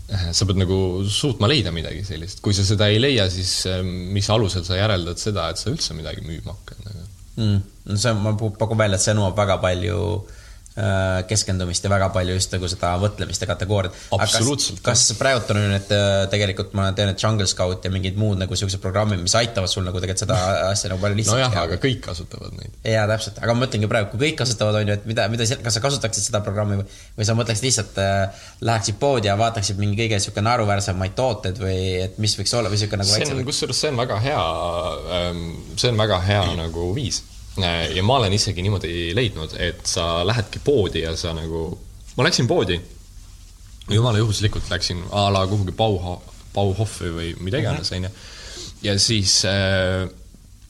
sa pead nagu suutma leida midagi sellist, kui sa seda ei leia, siis äh, mis alusel sa järeldad seda, et sa üldse midagi müüma hakkad nagu mm.? no see, ma pakun välja, et see nõuab väga palju Äh, keskendumist ja väga palju just nagu seda mõtlemist ja kategooriat. absoluutselt. kas, kas praegult on nüüd äh, tegelikult ma tean, et Jungle Scout ja mingid muud nagu siuksed programmid, mis aitavad sul nagu tegelikult seda <laughs> asja nagu palju lihtsamaks teha? nojah, aga kõik kasutavad neid. jaa, täpselt, aga ma mõtlengi praegu, kui kõik kasutavad, on ju, et mida, mida, kas sa kasutaksid seda programmi või, või sa mõtleksid lihtsalt äh,, läheksid poodi ja vaataksid mingi kõige sihuke naeruväärsemaid tooteid või et mis võiks olla või sihuke nagu see on, kusjuures see on väga hea ähm,, see on väga hea <clears throat> nagu viis Äh, ja ma olen isegi niimoodi leidnud, et sa lähedki poodi ja sa nagu, ma läksin poodi, jumala juhuslikult läksin a la kuhugi Bauha, Bauhofi või mida iganes, onju. ja siis äh,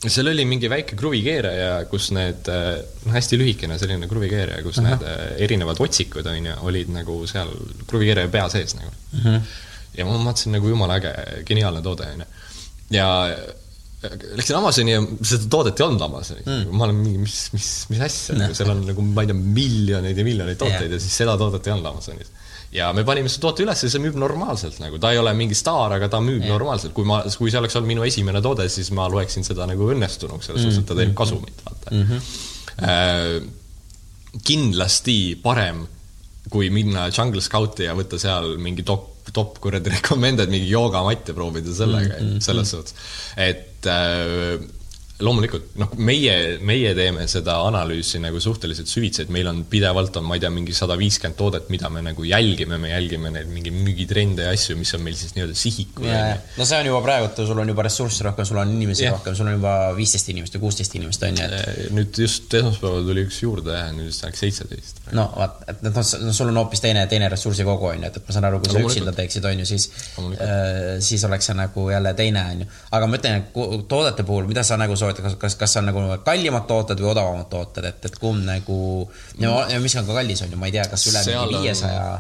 seal oli mingi väike kruvikeeraja, kus need, äh, noh, hästi lühikene selline kruvikeeraja, kus uh -huh. need äh, erinevad otsikud, onju, olid nagu seal kruvikeeraja pea sees nagu uh. -huh. ja ma mõtlesin nagu jumala äge, geniaalne toode, onju. ja Läksin Amazoni ja seda toodet ei olnud Amazonis mm.. ma olen mingi, mis, mis, mis asja no., seal on nagu, ma ei tea, miljoneid ja miljoneid tooteid yeah. ja siis seda toodet ei olnud Amazonis. ja me panime selle toote üles ja see müüb normaalselt nagu, ta ei ole mingi staar, aga ta müüb yeah. normaalselt, kui ma, kui see oleks olnud minu esimene toode, siis ma loeksin seda nagu õnnestunuks, selles suhtes mm., et ta teeb hmm. kasumit, vaata mm. -hmm. Äh, kindlasti parem, kui minna Jungle Scouti ja võtta seal mingi top top kuradi <laughs> recommended mingi joogamatt ja proovida sellega mm, -hmm. selles suhtes. et äh, loomulikult, noh, meie, meie teeme seda analüüsi nagu suhteliselt süvitsi, et meil on pidevalt on, ma ei tea, mingi sada viiskümmend toodet, mida me nagu jälgime, me jälgime neid mingi müügitrende ja asju, mis on meil siis nii-öelda sihikul. no see on juba praegu, sul on juba ressurssi rohkem, sul on inimesi ja. rohkem, sul on juba viisteist inimest või kuusteist inimest, on ju, et. nüüd just esmaspäeval tuli üks juurde ja nüüd vist läks seitseteist. no vaat, et noh, sul on hoopis teine, teine ressursikogu, on ju, et, et ma saan aru, kui sa üksinda teeksid, on ju, siis, äh, siis oleks see nagu jälle teine, on ju. aga ma ütlen, et toodete puhul, mida sa nagu soovitad, kas, kas, kas on nagu kallimad tooted või odavamad tooted, et, et kumb nagu ja, ja mis on ka kallis, on ju, ma ei tea, kas üle viiesaja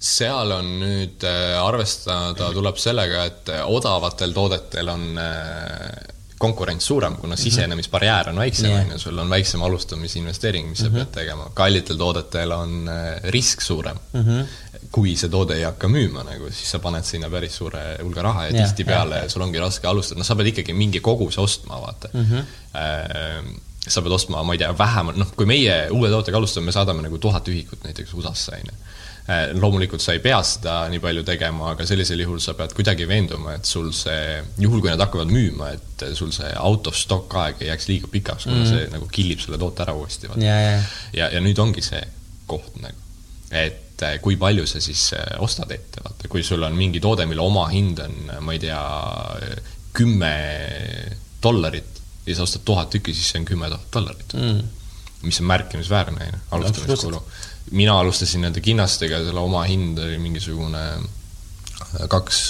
seal on nüüd äh, arvestada tuleb sellega, et äh, odavatel toodetel on äh, konkurents suurem, kuna mhm. sisenemisbarjäär on väiksem, on ju, sul on väiksem alustamisinvesteering, mis mm -hmm. sa mhm. pead tegema. kallitel toodetel on risk suurem mm. -hmm. Kui see toode ei hakka müüma nagu, siis sa paned sinna päris suure hulga raha ja, ja tihtipeale sul ongi raske alustada, noh, sa pead ikkagi mingi koguse ostma, vaata mm. -hmm sa pead ostma, ma ei tea, vähemalt, noh, kui meie uue tootega alustame, me saadame nagu tuhat ühikut näiteks USA-sse, on ju. Äh, loomulikult sa ei pea seda nii palju tegema, aga sellisel juhul sa pead kuidagi veenduma, et sul see, juhul kui nad hakkavad müüma, et sul see out of stock aeg ei jääks liiga pikaks, kuna mm. see nagu killib selle toote ära uuesti. ja, ja, ja, ja nüüd ongi see koht nagu, et äh, kui palju sa siis äh, ostad ette, vaata, kui sul on mingi toode, mille omahind on, ma ei tea, kümme dollarit ja sa ostad tuhat tükki, siis see on kümme tuhat dollarit mm.. mis on märkimisväärne, ju, alustamiskulu. mina alustasin nende kinnastega, selle oma hind oli mingisugune kaks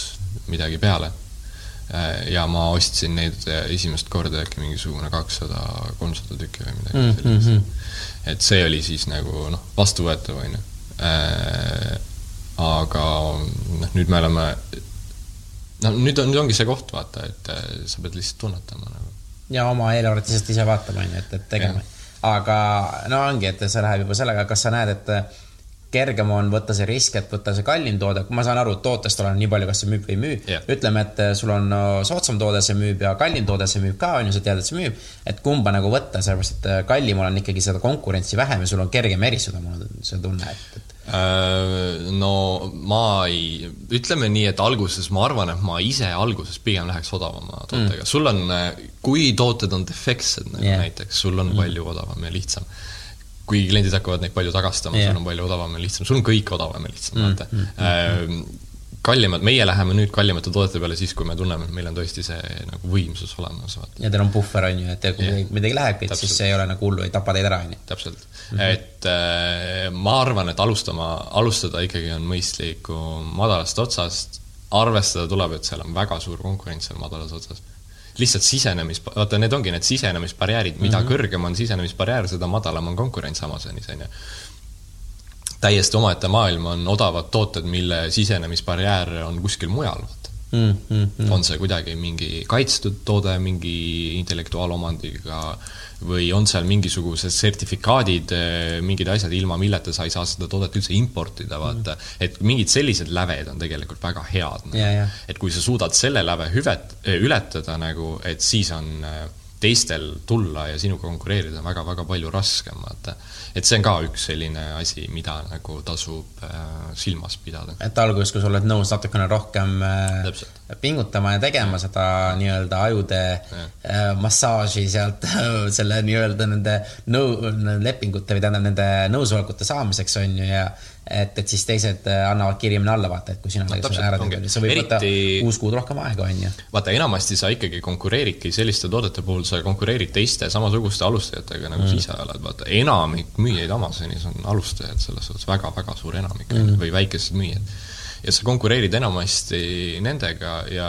midagi peale. Ja ma ostsin neid esimest korda äkki mingisugune kakssada, kolmsada tükki või midagi mm, sellist mm. -hmm. et see oli siis nagu noh, vastuvõetav, on ju. Äh, aga noh, nüüd me oleme no nüüd on, nüüd ongi see koht, vaata, et sa pead lihtsalt tunnetama nagu ja oma eelarvet lihtsalt ise vaatama, on ju, et, et tegema. aga no ongi, et see läheb juba sellega, kas sa näed, et kergem on võtta see risk, et võtta see kallim toode, ma saan aru, tootest oleneb nii palju, kas see müüb või ei müü yeah.. ütleme, et sul on soodsam toode, see müüb ja kallim toode, see müüb ka, on ju, sa tead, et see müüb. et kumba nagu võtta, sellepärast et kallimal on ikkagi seda konkurentsi vähem ja sul on kergem eristuda, mul on see tunne, et, et Äh, no ma ei, ütleme nii, et alguses ma arvan, et ma ise alguses pigem läheks odavama tootega mm., sul on, kui tooted on defektsed nagu yeah. näiteks, sul on mm. palju odavam ja lihtsam. Kui kliendid hakkavad neid palju tagastama yeah., sul on palju odavam ja lihtsam, sul on kõik odavam ja lihtsam mm., vaata mm. mm. mm kallimad, meie läheme nüüd kallimate toodete peale siis, kui me tunneme, et meil on tõesti see nagu võimsus olemas. ja teil on puhver, on ju, et kui yeah. midagi läheb, et siis see ei ole nagu hullu, ei tapa teid ära, on ju. täpselt mm, -hmm. et äh, ma arvan, et alustama, alustada ikkagi on mõistlik madalast otsast, arvestada tuleb, et seal on väga suur konkurents seal madalas otsas lihtsalt sisenemis, vaata, need ongi need sisenemisbarjäärid, mida mm -hmm. kõrgem on sisenemisbarjäär, seda madalam on konkurents Amazonis, on ju täiesti omaette maailm on odavad tooted, mille sisenemisbarjäär on kuskil mujal, vaata mm,. Mm, mm. on see kuidagi mingi kaitstud toode mingi intellektuaalomandiga või on seal mingisugused sertifikaadid, mingid asjad, ilma milleta sa ei saa seda toodet üldse importida, vaata mm.. et mingid sellised läved on tegelikult väga head nagu.. Yeah, yeah. et kui sa suudad selle läve hüvet-, ületada nagu, et siis on teistel tulla ja sinuga konkureerida on väga-väga palju raskem, vaata et see on ka üks selline asi, mida nagu tasub äh, silmas pidada. et alguses, kui sa oled nõus natukene rohkem äh, pingutama ja tegema ja. seda nii-öelda ajude ja. äh, massaaži sealt <laughs> selle nii-öelda nende nõu-, lepingute või tähendab nende nõusolekute saamiseks on ju ja et, et siis teised äh, annavad kiiremini alla, vaata, et kui sina no, selle ära teed, see võib Eriti... võtta kuus kuud rohkem aega, on ju. vaata, enamasti sa ikkagi konkureeridki selliste toodete puhul, sa konkureerid teiste samasuguste alustajatega, nagu mm. sa ise oled, vaata, enamik müüjaid Amazonis on alustajad, selles suhtes väga-väga suur enamik mm. või väikesed müüjad. ja sa konkureerid enamasti nendega ja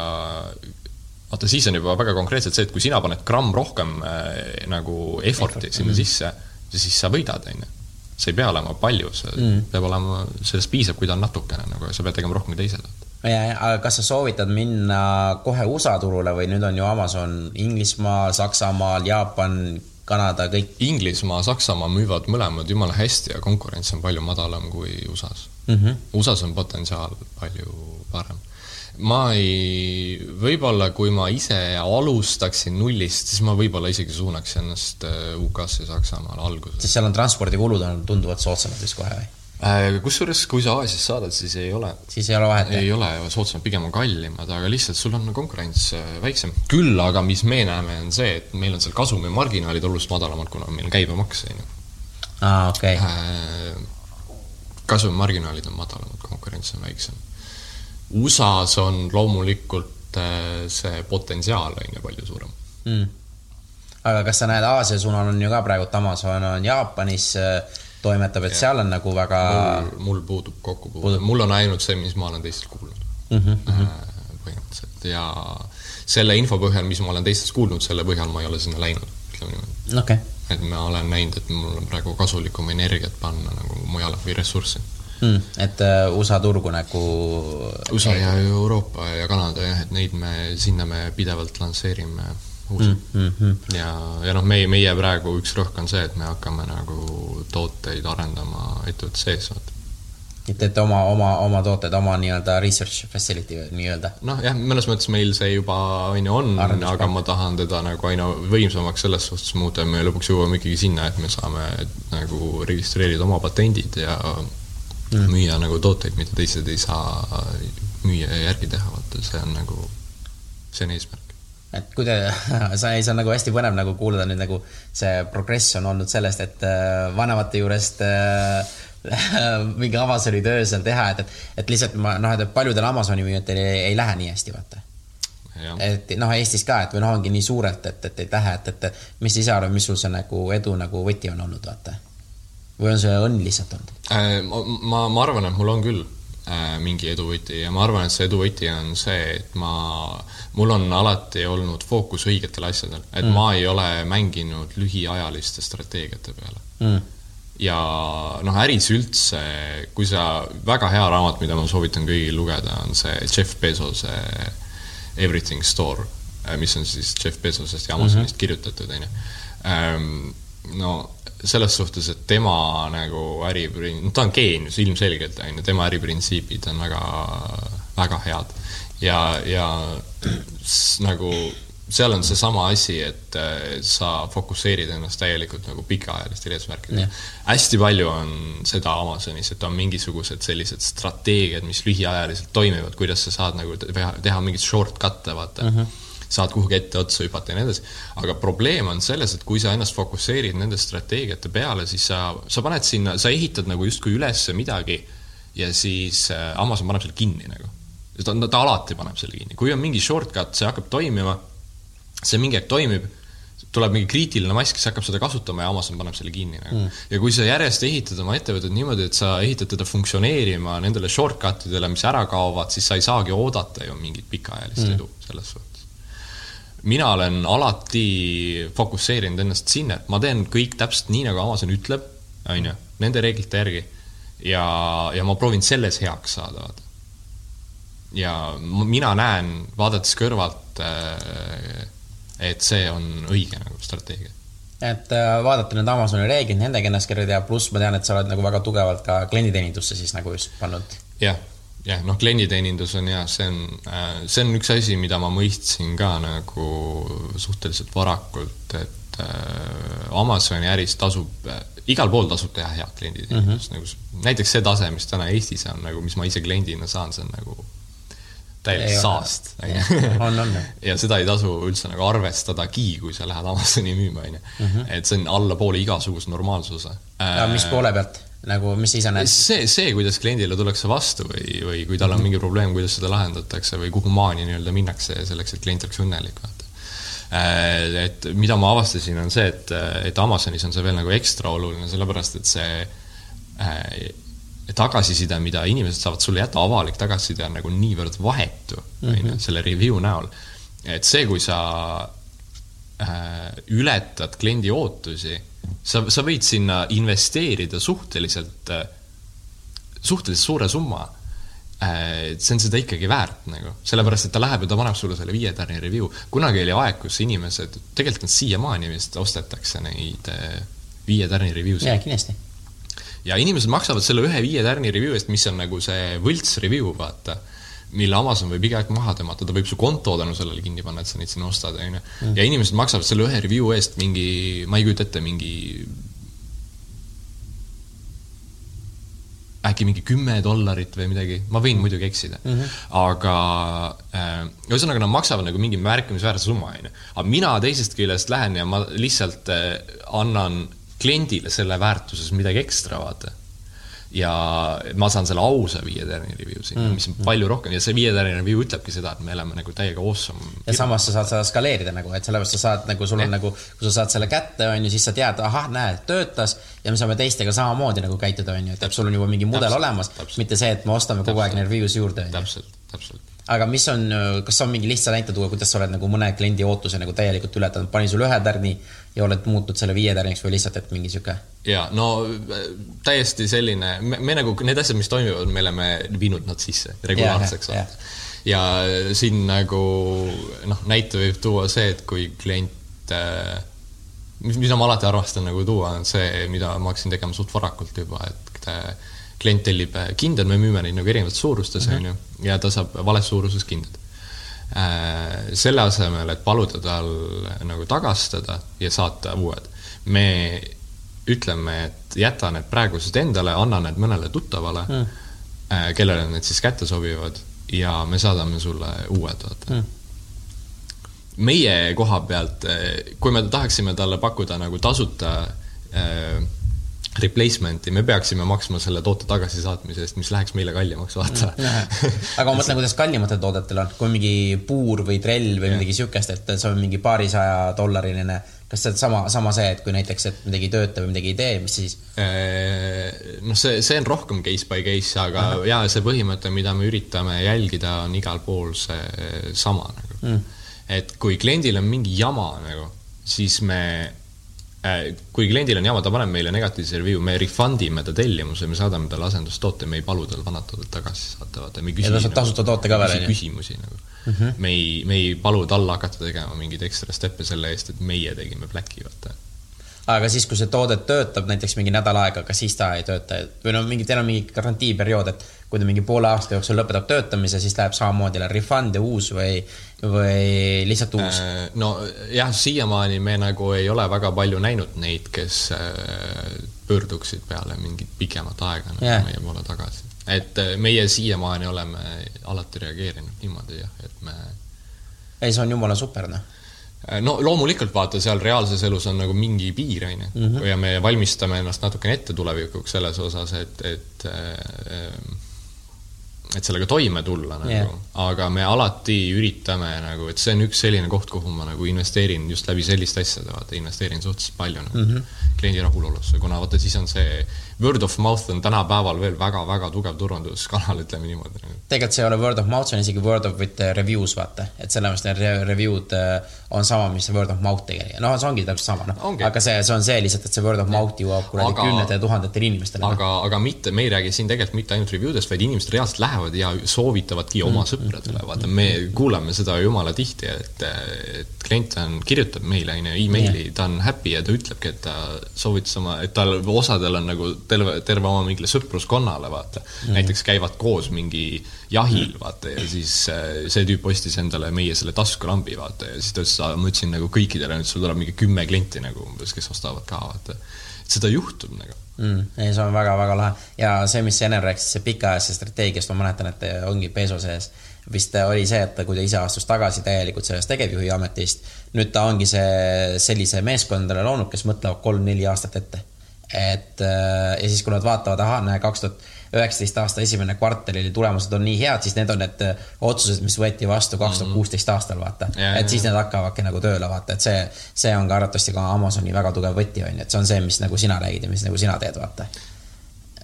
vaata, siis on juba väga konkreetselt see, et kui sina paned gramm rohkem äh, nagu effort'i Effort. sinna mm. sisse, siis sa võidad, on ju see ei pea olema palju, see mm. peab olema, sellest piisab, kui ta on natukene nagu sa pead tegema rohkem kui teised. ja, aga kas sa soovitad minna kohe USA turule või nüüd on ju Amazon Inglismaal, Saksamaal, Jaapan, Kanada, kõik? Inglismaa, Saksamaa müüvad mõlemad jumala hästi ja konkurents on palju madalam kui USA-s mm. -hmm. USA-s on potentsiaal palju parem ma ei, võib-olla kui ma ise alustaksin nullist, siis ma võib-olla isegi suunaks ennast äh, UK-sse, Saksamaale alguses. sest seal on transpordikulud on tunduvalt soodsamad vist kohe või? Äh, kusjuures, kui sa Aasiast saadad, siis ei ole. siis ei ole vahet? ei ole, soodsamad pigem on kallimad, aga lihtsalt sul on konkurents äh, väiksem. küll aga, mis me näeme, on see, et meil on seal kasumimarginaalid oluliselt madalamad, kuna meil on käibemaks, on ju. aa, okei okay.. Kasumimarginaalid on madalamad, konkurents on väiksem. USA-s on loomulikult see potentsiaal, on ju, palju suurem. Mm.. aga kas sa näed, Aasia suunal on ju ka praegu Amazon on Jaapanis äh, toimetab, et ja. seal on nagu väga mul, mul puudub kokkupuude, mul on ainult see, mis ma olen teistelt kuulnud. Mm. -hmm. põhimõtteliselt. Ja selle info põhjal, mis ma olen teistest kuulnud, selle põhjal ma ei ole sinna läinud, ütleme niimoodi. Okay.. et ma olen näinud, et mul on praegu kasulikum energiat panna nagu mujale või ressurssi mm,. et uh, USA turgu nagu USA ja Euroopa ja Kanada jah, et neid me, sinna me pidevalt lansseerime uusi mm. -hmm. ja, ja noh, meie, meie praegu üks rõhk on see, et me hakkame nagu tooteid arendama ettevõtte sees, vaata et teete oma, oma, oma tooted, oma nii-öelda research facility nii-öelda? noh, jah, mõnes mõttes meil see juba on ju on, aga ma tahan teda nagu aina võimsamaks selles suhtes muuta ja me lõpuks jõuame ikkagi sinna, et me saame nagu registreerida oma patendid ja mm. müüa nagu tooteid, mida teised ei saa müüa ja järgi teha, vaata, see on nagu, see on eesmärk et kui te, <laughs> sa ei, see on nagu hästi põnev nagu kuulda nüüd nagu see progress on olnud sellest, et äh, vanemate juurest äh, <laughs> mingi Amazoni töö seal teha, et, et, et lihtsalt ma noh, et paljudel Amazoni müüjatel ei, ei lähe nii hästi, vaata. et noh, Eestis ka, et või noh, ongi nii suurelt, et, et ei lähe, et, et mis sa ise arvad, mis sul see nagu edu nagu võti on olnud, vaata? Või on see õnn lihtsalt olnud äh,? ma, ma arvan, et mul on küll äh, mingi eduvõti ja ma arvan, et see eduvõti on see, et ma, mul on alati olnud fookus õigetel asjadel, et mm. ma ei ole mänginud lühiajaliste strateegiate peale mm. ja noh, äris üldse, kui sa, väga hea raamat, mida ma soovitan kõigil lugeda, on see Jeff Bezose Everything Store, äh, mis on siis Jeff Bezosest ja Amazonist mm -hmm. kirjutatud, on ju. Ähm, no selles suhtes, et tema nagu äriprin-, no ta on geenius ilmselgelt, on ju, tema äriprintsiibid on väga, väga head. ja, ja nagu seal on seesama asi, et sa fokusseerid ennast täielikult nagu pikaajalistele eesmärkidele. hästi palju on seda Amazonis, et on mingisugused sellised strateegiad, mis lühiajaliselt toimivad, kuidas sa saad nagu teha, teha mingeid shortcut'e, vaata mm. -hmm saad kuhugi etteotsa hüpata ja nii edasi. aga probleem on selles, et kui sa ennast fokusseerid nende strateegiate peale, siis sa, sa paned sinna, sa ehitad nagu justkui üles midagi ja siis äh, Amazon paneb selle kinni nagu. ta, ta alati paneb selle kinni, kui on mingi shortcut, see hakkab toimima, see mingi aeg toimib tuleb mingi kriitiline mass, kes hakkab seda kasutama ja Amazon paneb selle kinni nagu mm.. ja kui sa järjest ehitad oma ettevõtet niimoodi, et sa ehitad teda funktsioneerima nendele shortcut idele, mis ära kaovad, siis sa ei saagi oodata ju mingit pikaajalist mm. edu selles suhtes mina olen alati fokusseerinud ennast sinna, et ma teen kõik täpselt nii, nagu Amazon ütleb, on ju, nende reeglite järgi. ja, ja ma proovin selles heaks saada, vaata. ja mina näen, vaadates kõrvalt, äh, et see on õige nagu strateegia et äh, vaadata nüüd Amazoni reeglid, nendega ennast kerida ja pluss ma tean, et sa oled nagu väga tugevalt ka klienditeenindusse siis nagu just pannud. jah jah, noh, klienditeenindus on jah, see on, äh, see on üks asi, mida ma mõistsin ka nagu suhteliselt varakult, et äh, Amazoni äris tasub äh,, igal pool tasub teha head klienditeenindust mm, -hmm. nagu näiteks see tase, mis täna Eestis on nagu, mis ma ise kliendina saan, see on nagu täielik saast. on, on. <laughs> ja seda ei tasu üldse nagu arvestadagi, kui sa lähed Amazoni müüma, on ju. Mhm. et see on allapoole igasuguse normaalsuse. ja mis poole pealt? Nagu, mis sa ise näed? see, see, kuidas kliendile tullakse vastu või, või kui tal on mm -hmm. mingi probleem, kuidas seda lahendatakse või kuhu maani nii-öelda minnakse selleks, et klient oleks õnnelik, vaata. Äh, et mida ma avastasin, on see, et, et Amazonis on see veel nagu ekstra oluline, sellepärast et see äh, tagasiside, mida inimesed saavad sulle jätta, avalik tagasiside on nagu niivõrd vahetu, on ju, mhm. selle review näol. et see, kui sa äh, ületad kliendi ootusi sa, sa võid sinna investeerida suhteliselt, suhteliselt suure summa. Äh, see on seda ikkagi väärt nagu, sellepärast et ta läheb ja ta paneb sulle selle viie tärni review. kunagi oli aeg, kus inimesed, tegelikult nad siiamaani vist ostetakse neid äh, viie tärni review'sid. jaa, kindlasti. ja inimesed maksavad selle ühe viie tärni review eest, mis on nagu see võlts review, vaata mille Amazon võib iga aeg maha tõmmata, ta võib su konto tänu sellele kinni panna, et sa neid sinna ostad, on ju. Mm. ja inimesed maksavad selle ühe review eest mingi, ma ei kujuta ette, mingi äkki mingi kümme dollarit või midagi, ma võin muidugi eksida mm. -hmm. aga äh, ühesõnaga, nad maksavad nagu mingi märkimisväärse summa, on ju. aga mina teisest küljest lähen ja ma lihtsalt äh, annan kliendile selle väärtuses midagi ekstra, vaata ja ma saan selle ausa viie tärni review sinna mm., mis on palju rohkem ja see viie tärni review ütlebki seda, et me oleme nagu täiega awesome. ja samas sa saad seda skaleerida nagu, et sellepärast sa saad nagu, sul on nagu, kui sa saad selle kätte, on ju, siis sa tead, ahah, näed, töötas ja me saame teistega samamoodi nagu käituda, on ju, et sul on juba mingi mudel täpselt, olemas, mitte see, et me ostame kogu aeg neid review's juurde. täpselt, täpselt aga mis on, kas on mingi lihtsa näite tuua, kuidas sa oled nagu mõne kliendi ootuse nagu täielikult ületanud, pani sulle ühe tärni ja oled muutnud selle viie tärniks või lihtsalt, et mingi sihuke? ja no täiesti selline, me, me nagu need asjad, mis toimivad, me oleme viinud nad sisse regulaarseks yeah,. Yeah. ja siin nagu noh, näite võib tuua see, et kui klient äh, mis, mida ma alati armastan nagu tuua, on see, mida ma hakkasin tegema suht varakult juba, et äh, klient tellib kindaid, me müüme neid nagu erinevates suurustes, mhm. on ju, ja ta saab vales suuruses kindad Äh, selle asemel, et paluda tal nagu tagastada ja saata uued, me ütleme, et jäta need praegused endale, anna need mõnele tuttavale mm., kellele need siis kätte sobivad ja me saadame sulle uued, vaata mm. meie koha pealt, äh, kui me tahaksime talle pakkuda nagu tasuta äh, replacement'i, me peaksime maksma selle toote tagasisaatmise eest, mis läheks meile kallimaks, vaata mm,. aga ma mõtlen, <laughs> kuidas kallimatel toodetel on, kui mingi puur või trell või midagi siukest, et see on mingi paarisaja dollariline, kas see on sama, sama see, et kui näiteks, et midagi ei tööta või midagi ei tee, mis siis? noh, see, see on rohkem case by case, aga Aha. jaa, see põhimõte, mida me üritame jälgida, on igal pool see sama nagu mm.. et kui kliendil on mingi jama nagu, siis me Äh, kui kliendil on jama, ta paneb meile negatiivse review, me refund ime ta tellimuse, me saadame talle asendustoote, me ei palu tal vanad tooted tagasi saata, vaata, me ei küsi. ja ta saab tasuta toote ka veel, on ju? küsimusi nagu mm. -hmm. me ei, me ei palu talle hakata tegema mingeid ekstra steppe selle eest, et meie tegime Blacki, vaata aga siis, kui see toode töötab näiteks mingi nädal aega, kas siis ta ei tööta või no mingi, teil on mingi garantiiperiood, et kui ta mingi poole aasta jooksul lõpetab töötamise, siis läheb samamoodi refund ja uus või, või lihtsalt uus? Äh, no jah, siiamaani me nagu ei ole väga palju näinud neid, kes äh, pöörduksid peale mingit pikemat aega nagu yeah. meie poole tagasi. et äh, meie siiamaani oleme alati reageerinud niimoodi jah, et me. ei, see on jumala super noh no loomulikult vaata, seal reaalses elus on nagu mingi piir, on ju, mhm. ja me valmistame ennast natukene ette tulevikuks selles osas, et, et äh, et sellega toime tulla nagu yeah., aga me alati üritame nagu, et see on üks selline koht, kuhu ma nagu investeerin just läbi selliste asjade, vaata, investeerin suhteliselt palju nagu mm -hmm. kliendi rahulolusse, kuna vaata, siis on see word of mouth on tänapäeval veel väga-väga tugev turunduskanal, ütleme niimoodi. Tegelikult see ei ole word of mouth, see on isegi word of with reviews, vaata, et sellepärast need review'd äh, on sama, mis see word of mouth tegelikult, noh, see ongi täpselt sama, noh, aga see, see on see lihtsalt, et see word of mouth jõuab kuradi kümnete tuhandetele inimestele. aga no., aga mitte, me ei räägi siin tegelikult mitte ainult review dest, vaid inimesed reaalselt lähevad ja soovitavadki oma mm. sõpradele, vaata, me kuulame seda jumala tihti, et, et klient on, kirjutab meile, on ju, emaili, ta on happy ja ta ütlebki, et ta soovitas oma, et tal, osadel on nagu terve, terve oma mingile sõpruskonnale, vaata mm.. näiteks käivad koos mingi jahil, vaata, ja siis äh, see tüüp ostis endale meie selle taskulambi, vaata, ja siis ta ütles, ma ütlesin nagu kõikidele, nüüd sul tuleb mingi kümme klienti nagu umbes, kes ostavad ka, vaata. seda juhtub nagu mm,. ei, see on väga-väga lahe ja see, mis Ene rääkis, see pikaajalisest strateegiast, ma mäletan, et ongi Peso sees. Vist oli see, et kui ta ise astus tagasi täielikult sellest tegevjuhi ametist, nüüd ta ongi see sellise meeskondadele loonud, kes mõtlevad kolm-neli aastat ette. et ja siis, kui nad vaatavad, ahah, näe, kaks tuhat üheksateist aasta esimene kvartal oli tulemused on nii head, siis need on need äh, otsused, mis võeti vastu kaks tuhat kuusteist aastal, vaata. et siis need hakkavadki nagu tööle, vaata, et see, see on ka arvatavasti ka Amazoni väga tugev võti, on ju, et see on see, mis nagu sina räägid ja mis nagu sina teed, vaata.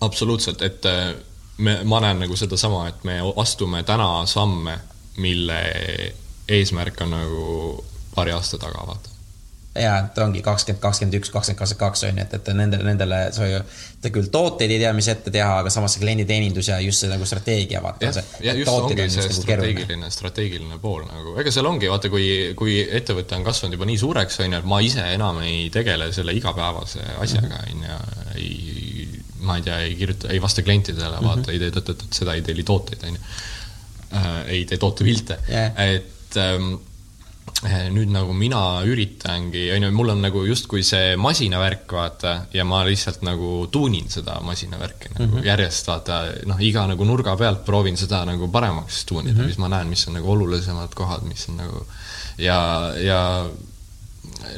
absoluutselt, et äh, me, ma näen nagu sedasama, et me astume täna samme, mille eesmärk on nagu paari aasta taga, vaata ja et ongi kakskümmend, kakskümmend üks, kakskümmend, kakskümmend kaks on ju, et, et nendele, nendele sa ju, ta küll tooteid ei tea, mis ette teha, aga samas see klienditeenindus ja just see nagu strateegia, vaata. ja just ongi see nagu strateegiline, strateegiline pool nagu, ega seal ongi, vaata, kui, kui ettevõte on kasvanud juba nii suureks, on ju, et ma ise enam ei tegele selle igapäevase asjaga, on ju, ei, ma ei tea, ei kirjuta, ei vasta klientidele, vaata mm, -hmm. ei tee tõtt-tõtt seda, ei telli tooteid, on ju. Äh, ei tee tootepilte yeah., et ähm, Eh, nüüd nagu mina üritangi, on ju, mul on nagu justkui see masinavärk, vaata, ja ma lihtsalt nagu tuunin seda masinavärki nagu mm -hmm. järjest, vaata, noh, iga nagu nurga pealt proovin seda nagu paremaks tuunida mm, -hmm. mis ma näen, mis on nagu olulisemad kohad, mis on nagu ja, ja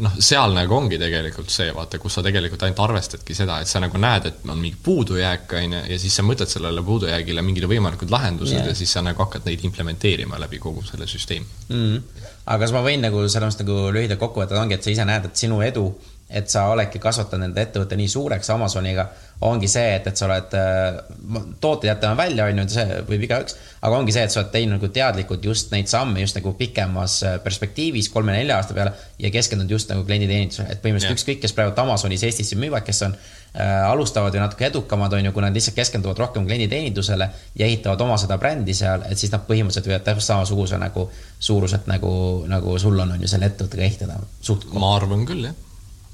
noh, seal nagu ongi tegelikult see, vaata, kus sa tegelikult ainult arvestadki seda, et sa nagu näed, et on mingi puudujääk, on ju, ja siis sa mõtled sellele puudujäägile mingid võimalikud lahendused yeah. ja siis sa nagu hakkad neid implementeerima läbi kogu selle süsteemi mm. -hmm. aga kas ma võin nagu selles mõttes nagu lühidalt kokku võtta, ongi, et sa ise näed, et sinu edu, et sa oledki kasvatanud enda ettevõtte nii suureks Amazoniga ongi see, et, et sa oled, äh, tooted jätame välja, on ju, see võib igaüks, aga ongi see, et sa oled teinud nagu teadlikult just neid samme just nagu pikemas äh, perspektiivis, kolme-nelja aasta peale ja keskendunud just nagu klienditeenindusele, et põhimõtteliselt ükskõik, kes praegu Amazonis Eestisse müüvad, kes on äh,, alustavad või natuke edukamad, on ju, kui nad lihtsalt keskenduvad rohkem klienditeenindusele ja ehitavad oma seda brändi seal, et siis nad põhimõtteliselt võivad täpselt samasuguse nagu suuruselt nagu, nagu sul on, on ju, selle ettevõttega ehitada. Suht-. ma arvan küll, jah,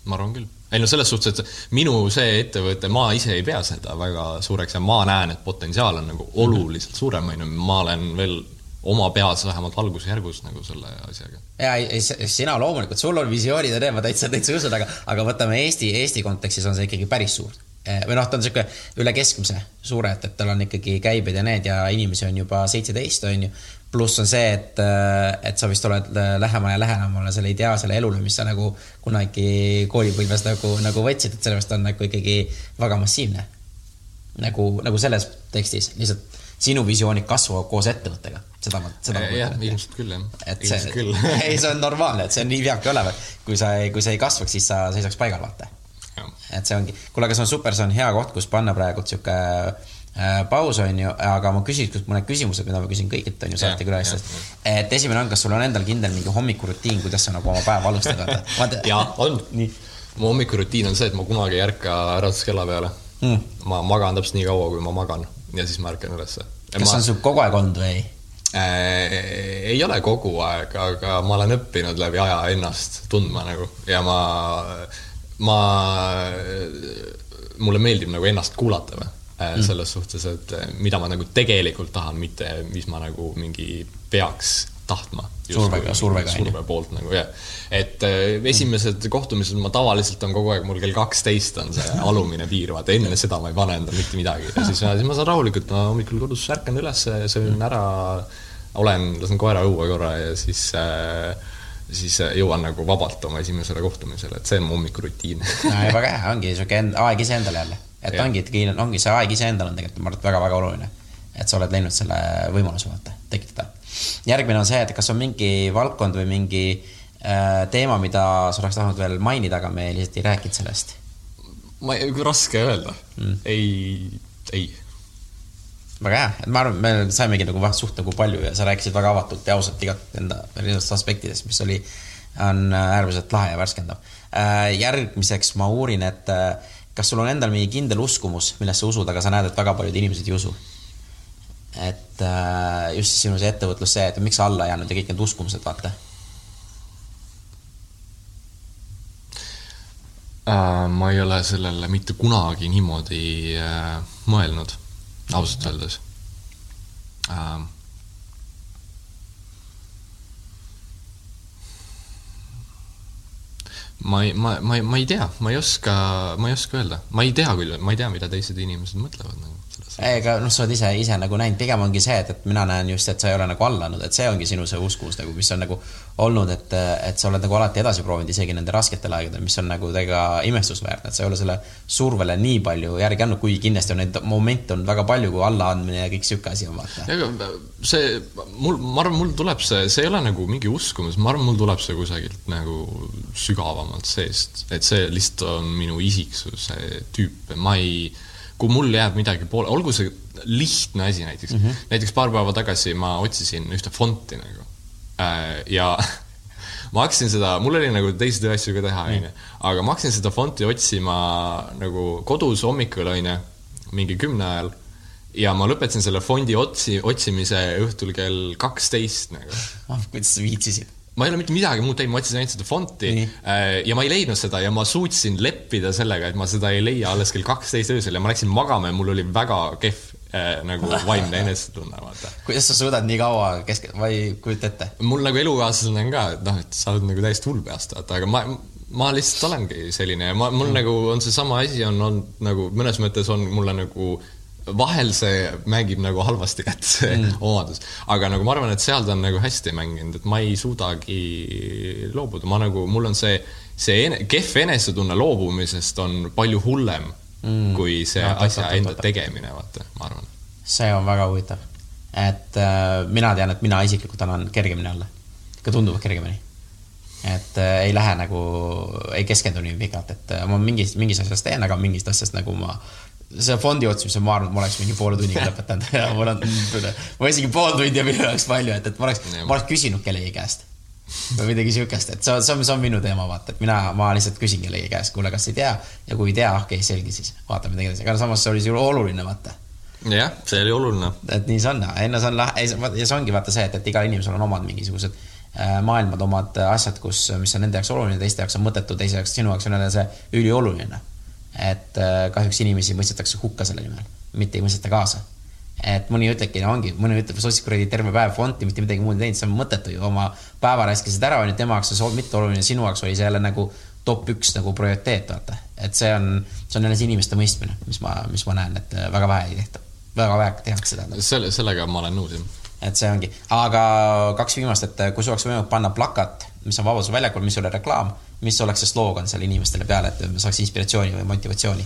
ma arvan küll ei no selles suhtes, et minu see ettevõte, ma ise ei pea seda väga suureks ja ma näen, et potentsiaal on nagu oluliselt suurem, on ju, ma olen veel oma peas vähemalt algusjärgus nagu selle asjaga. ja ei, ei, sina loomulikult, sul on visioonid ja need ma täitsa, täitsa usun, aga, aga võtame Eesti, Eesti kontekstis on see ikkagi päris suur. Eh, või noh, ta on niisugune üle keskmise suure, et, et tal on ikkagi käibed ja need ja inimesi on juba seitseteist, on ju pluss on see, et, äh, et sa vist oled äh, lähemale ja lähemale selle ideaalsele elule, mis sa nagu kunagi koolipõlves nagu, nagu võtsid, et sellepärast on nagu ikkagi väga massiivne. nagu, nagu selles tekstis, lihtsalt sinu visioonid kasvavad koos ettevõttega, seda ma, seda ma jah, ilmselt küll, jah. et see, <laughs> ei, see on normaalne, et see on nii peabki olema, kui sa, kui sa ei kasvaks, siis sa seisaks paigal, vaata. et see ongi, kuule, aga see on super, see on hea koht, kus panna praegu sihuke Äh, paus, on ju, aga ma küsiks mõned küsimused, mida ma küsin kõigilt, on ju, saatekülalistest. et esimene on, kas sul on endal kindel mingi hommikurutiin, kuidas sa nagu oma päeva alustad, <laughs> vaata? jaa, on. mu hommikurutiin on see, et ma kunagi ei ärka äratuskella peale mm.. ma magan täpselt nii kaua, kui ma magan ja siis ma ärkan ülesse. kas ma... on sul kogu aeg olnud või? Äh, ei ole kogu aeg, aga ma olen õppinud läbi aja ennast tundma nagu ja ma, ma, mulle meeldib nagu ennast kuulata või Äh, mm. selles suhtes, et äh, mida ma nagu tegelikult tahan, mitte mis ma nagu mingi peaks tahtma. survega, survega. surve poolt nagu jah. et äh, esimesed mm. kohtumised ma tavaliselt on kogu aeg, mul kell kaksteist on see alumine piir, vaata enne seda ma ei pane endale mitte midagi ja siis, siis ma saan rahulikult, ma hommikul kodus ärkan üles, söön ära, olen, lasen koera õue korra ja siis äh, siis jõuan nagu vabalt oma esimesele kohtumisele, et see on mu hommikurutiin väga hea, ongi niisugune aeg iseendale jälle et ja. ongi, ongi see aeg iseendal on tegelikult, ma arvan, et väga-väga oluline. et sa oled leidnud selle võimaluse, vaata, tekitada. järgmine on see, et kas on mingi valdkond või mingi äh, teema, mida sa oleks tahtnud veel mainida, aga me lihtsalt ei rääkinud sellest? ma ei, raske öelda mm.. ei, ei. väga hea, et ma arvan, me saimegi nagu suht nagu palju ja sa rääkisid väga avatult ja ausalt igat enda erinevatest aspektidest, mis oli, on äärmiselt lahe ja värskendav. Äh, järgmiseks ma uurin, et äh, kas sul on endal mingi kindel uskumus, millest sa usud, aga sa näed, et väga paljud inimesed ei usu? et äh, just sinu see ettevõtlus, see, et miks sa alla jäänud ja kõik need uskumused, vaata äh,. ma ei ole sellele mitte kunagi niimoodi äh, mõelnud, ausalt öeldes äh, ma ei, ma, ma, ma ei tea, ma ei oska, ma ei oska öelda, ma ei tea küll, ma ei tea, mida teised inimesed mõtlevad nagu ega noh, sa oled ise, ise nagu näinud, pigem ongi see, et, et mina näen just, et sa ei ole nagu allanud, et see ongi sinu see uskumus nagu, mis on nagu olnud, et, et sa oled nagu alati edasi proovinud isegi nende rasketel aegadel, mis on nagu täiega imestusväärne, et sa ei ole selle survele nii palju järgi andnud, kuigi kindlasti on neid momente olnud väga palju, kui allaandmine ja kõik sihuke asi on, vaata. see, mul, ma arvan, mul tuleb see, see ei ole nagu mingi uskumus, ma arvan, mul tuleb see kusagilt nagu sügavamalt seest, et see lihtsalt on minu isiksuse tüüp, ma ei kui mul jääb midagi poole, olgu see lihtne asi näiteks mm, -hmm. näiteks paar päeva tagasi ma otsisin ühte fonti nagu äh, ja <laughs> ma hakkasin seda, mul oli nagu teisi asju ka teha, onju, aga ma hakkasin seda fonti otsima nagu kodus hommikul, onju, mingi kümne ajal ja ma lõpetasin selle fondi otsi, otsimise õhtul kell kaksteist nagu ah,. kuidas sa viitsisid? Ma ei ole mitte midagi muud teinud, ma otsisin ainult seda fonti Nii. Äh, ja ma ei leidnud seda ja ma suutsin leppida sellega, et ma seda ei leia alles kell kaksteist öösel ja ma läksin magama ja mul oli väga kehv äh, nagu vaimne <laughs> enesetunne, vaata. kuidas sa suudad nii kaua kesk-, ma ei kujuta ette. mul nagu elukaaslasel on ka, et noh, et sa oled nagu täiesti hull peast, vaata, aga ma, ma lihtsalt olengi selline ja ma, mul mm. nagu on seesama asi on olnud nagu mõnes mõttes on mulle nagu vahel see mängib nagu halvasti kätte, see mm. <laughs> omadus. aga nagu ma arvan, et seal ta on nagu hästi mänginud, et ma ei suudagi loobuda, ma nagu, mul on see, see ene, kehv enesetunne loobumisest on palju hullem mm. kui see no, asja enda tegemine, vaata, ma arvan. see on väga huvitav. et äh, mina tean, et mina isiklikult annan kergemini alla, ikka tunduvalt kergemini. et äh, ei lähe nagu, ei keskendu nii pikalt, et äh, ma mingis, mingis asjas teen, aga mingist asjast nagu ma see fondi otsimise, ma arvan, et ma oleks mingi poole tunniga <laughs> lõpetanud. Ja mul on, ma isegi pool tundi on minu jaoks palju, et, et ma oleks, ma oleks küsinud kellegi käest. Või midagi siukest, et see on, see on, see on minu teema, vaata, et mina, ma lihtsalt küsin kellegi käest, kuule, kas ei tea? Ja kui ei tea, okei okay,, selge siis, vaatame midagi edasi, aga samas see oli ju oluline, vaata. jah, see oli oluline. et nii see on, enne see on lah-, ja see ongi vaata see, et, et igal inimesel on omad mingisugused äh, maailmad, omad asjad, kus, mis on nende jaoks oluline, teiste jaoks on mõttetu, teise jaoks, sinu jaoks on jälle see ülioluline. Et äh, kahjuks inimesi mõistetakse hukka selle nimel, mitte ei mõisteta kaasa et mõni ütlebki, no ongi, mõni ütleb, sa otsid kuradi terve päev fonti, mitte midagi muud ei teinud, see on mõttetu ju, oma päeva raiskasid ära, on ju, tema jaoks see mitte oluline, sinu jaoks oli see jälle nagu top üks nagu prioriteet, vaata. et see on, see on jälle see inimeste mõistmine, mis ma, mis ma näen, et väga vähe ei tehta, väga vähe tehakse seda. selle, sellega ma olen nõus, jah. et see ongi, aga kaks viimast, et kui sul oleks võimalik panna plakat, mis on Vabaduse väljakul, mis ei ole reklaam, mis oleks see sloogan seal inimestele peale, et saaks inspiratsiooni või motivatsiooni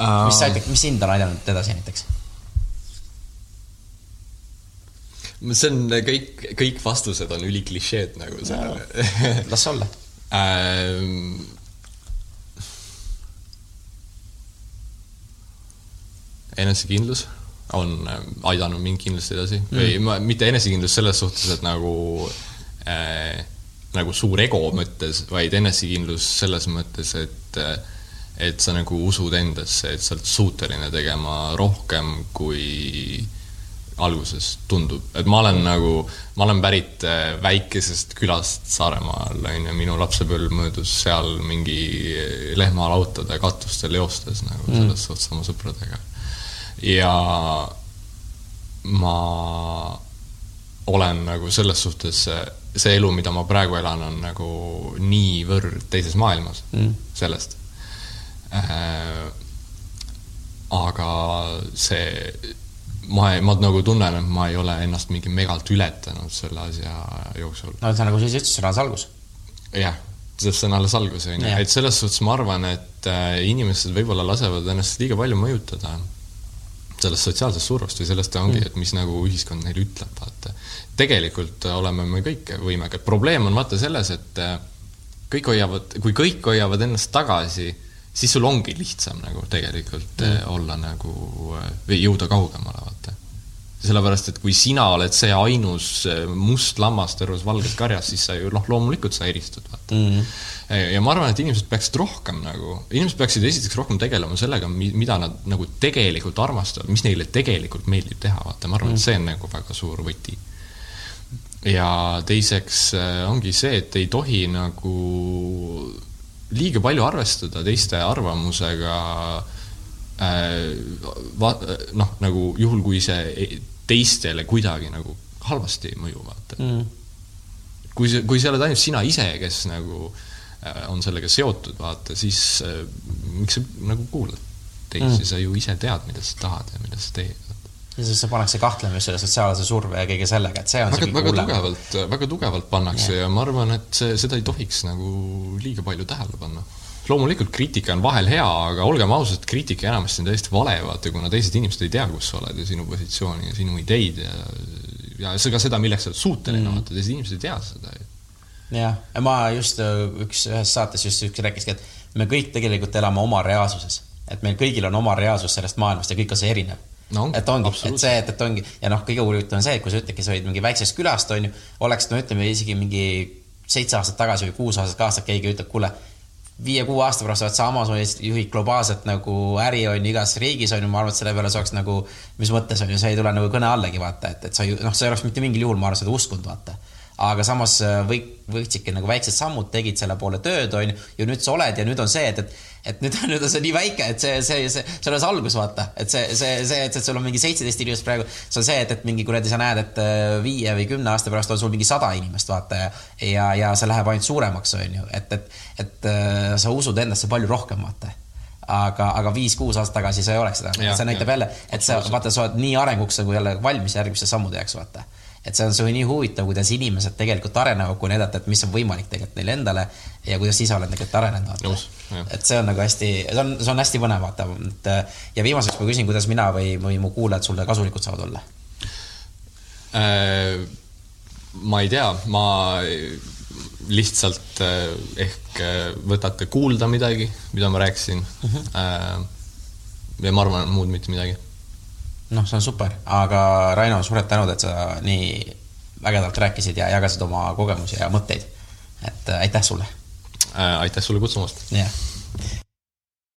uh,. mis aitab, mis sind on aidanud edasi näiteks? see on kõik, kõik vastused on üliklišeed nagu sellele no,. las olla enesekindlus on aidanud mind kindlasti edasi mm. või ma, mitte enesekindlus selles suhtes, et nagu äh, nagu suur ego mõttes, vaid enesekindlus selles mõttes, et äh, et sa nagu usud endasse, et sa oled suuteline tegema rohkem, kui alguses tundub, et ma olen nagu, ma olen pärit äh, väikesest külast Saaremaal, on ju, minu lapsepõlv möödus seal mingi lehmalautade katustel joostes nagu mm. selles suhtes oma sõpradega. ja ma olen nagu selles suhtes, see elu, mida ma praegu elan, on nagu niivõrd teises maailmas mm. sellest Äh, aga see, ma, ma nagu tunnen, et ma ei ole ennast mingi megalt ületanud selle asja jooksul. no see nagu sa ise ütlesid, see on alles algus. jah, see on alles algus, on ju, et selles suhtes ma arvan, et äh, inimesed võib-olla lasevad ennast liiga palju mõjutada sellest sotsiaalsest survest või sellest ongi mm., et mis nagu ühiskond neile ütleb, vaata. Tegelikult oleme me kõik võimekad, probleem on vaata selles, et äh, kõik hoiavad, kui kõik hoiavad ennast tagasi siis sul ongi lihtsam nagu tegelikult mm. Eh, olla nagu eh, või jõuda kaugemale, vaata. sellepärast, et kui sina oled see ainus must lammas terves valges karjas, siis sa ju noh, loomulikult sa eristud, vaata mm. ja ma arvan, et inimesed peaksid rohkem nagu, inimesed peaksid esiteks rohkem tegelema sellega, mida nad nagu tegelikult armastavad, mis neile tegelikult meeldib teha, vaata, ma arvan mm., et see on nagu väga suur võti ja teiseks ongi see, et ei tohi nagu liiga palju arvestada teiste arvamusega äh, va-, noh, nagu juhul, kui see teistele kuidagi nagu halvasti ei mõju, vaata. Mm.. kui see, kui sa oled ainult sina ise, kes nagu äh, on sellega seotud, vaata, siis äh, miks sa nagu kuulad teisi mm., sa ju ise tead, mida sa tahad ja mida sa teed ja siis see pannakse kahtlema just selle sotsiaalse surve ja kõige sellega, et see on väga, väga tugevalt, väga tugevalt pannakse ja. ja ma arvan, et see, seda ei tohiks nagu liiga palju tähele panna. loomulikult kriitika on vahel hea, aga olgem ausad, kriitika enamasti on täiesti vale, vaata, kuna teised inimesed ei tea, kus sa oled ja sinu positsiooni ja sinu ideid ja ja ka seda, milleks sa oled suuteline mm., vaata, teised inimesed ei tea seda ju. jah, ma just üks, ühes saates just üks rääkiski, et me kõik tegelikult elame oma reaalsuses. et meil kõigil on oma reaalsus sellest maailmast ja kõik on see erinev no,. et ongi, et see, et, et ongi ja noh, kõige huvitavam on see, et kui sa ütledki, sa olid mingi väiksest külast, on ju, oleks no ütleme isegi mingi seitse aastat tagasi või kuus aastat aastat keegi ütleb, kuule, viie-kuue aasta pärast oled sa Amazonis, juhid globaalset nagu äri on ju igas riigis on ju, ma arvan, et selle peale sa oleks nagu, mis mõttes on ju, see ei tule nagu kõne allagi vaata, et, et sa ju noh, sa ei oleks mitte mingil juhul, ma arvan, seda uskunud vaata. Aga samas kõik, võtsidki nagu väiksed sammud, tegid selle poole tööd, on ju, ja nüüd sa oled ja nüüd on see, et, et et nüüd, nüüd on see nii väike, et see, see, see, see on alles algus, vaata. et see, see, see, et, et sul on mingi seitseteist inimest praegu, see on see, et, et mingi kuradi, sa näed, et äh, viie või kümne aasta pärast on sul mingi sada inimest, vaata. ja, ja see läheb ainult suuremaks, on ju, et, et, et äh, sa usud endasse palju rohkem, vaata. Aga, aga viis-kuus aastat tagasi sa ei oleks seda, see näitab ja, jälle, et sa, vaata, sa oled nii arenguks nagu jälle valmis järgmiste sammude jaoks, vaata et see on see nii huvitav, kuidas inimesed tegelikult arenevad, kui näidata, et mis on võimalik tegelikult neile endale ja kuidas ise oled tegelikult arenenud, et see on nagu hästi, see on, see on hästi põnev, vaata, et ja viimaseks ma küsin, kuidas mina või, või mu kuulajad sulle kasulikud saavad olla äh,? ma ei tea, ma lihtsalt äh, ehk äh, võtate kuulda midagi, mida ma rääkisin uh. Mhm. -huh. ja ma arvan, muud mitte midagi noh, see on super, aga Raino, suured tänud, et sa nii ägedalt rääkisid ja jagasid oma kogemusi ja mõtteid. et äh, aitäh sulle äh,! aitäh sulle kutsumast! jah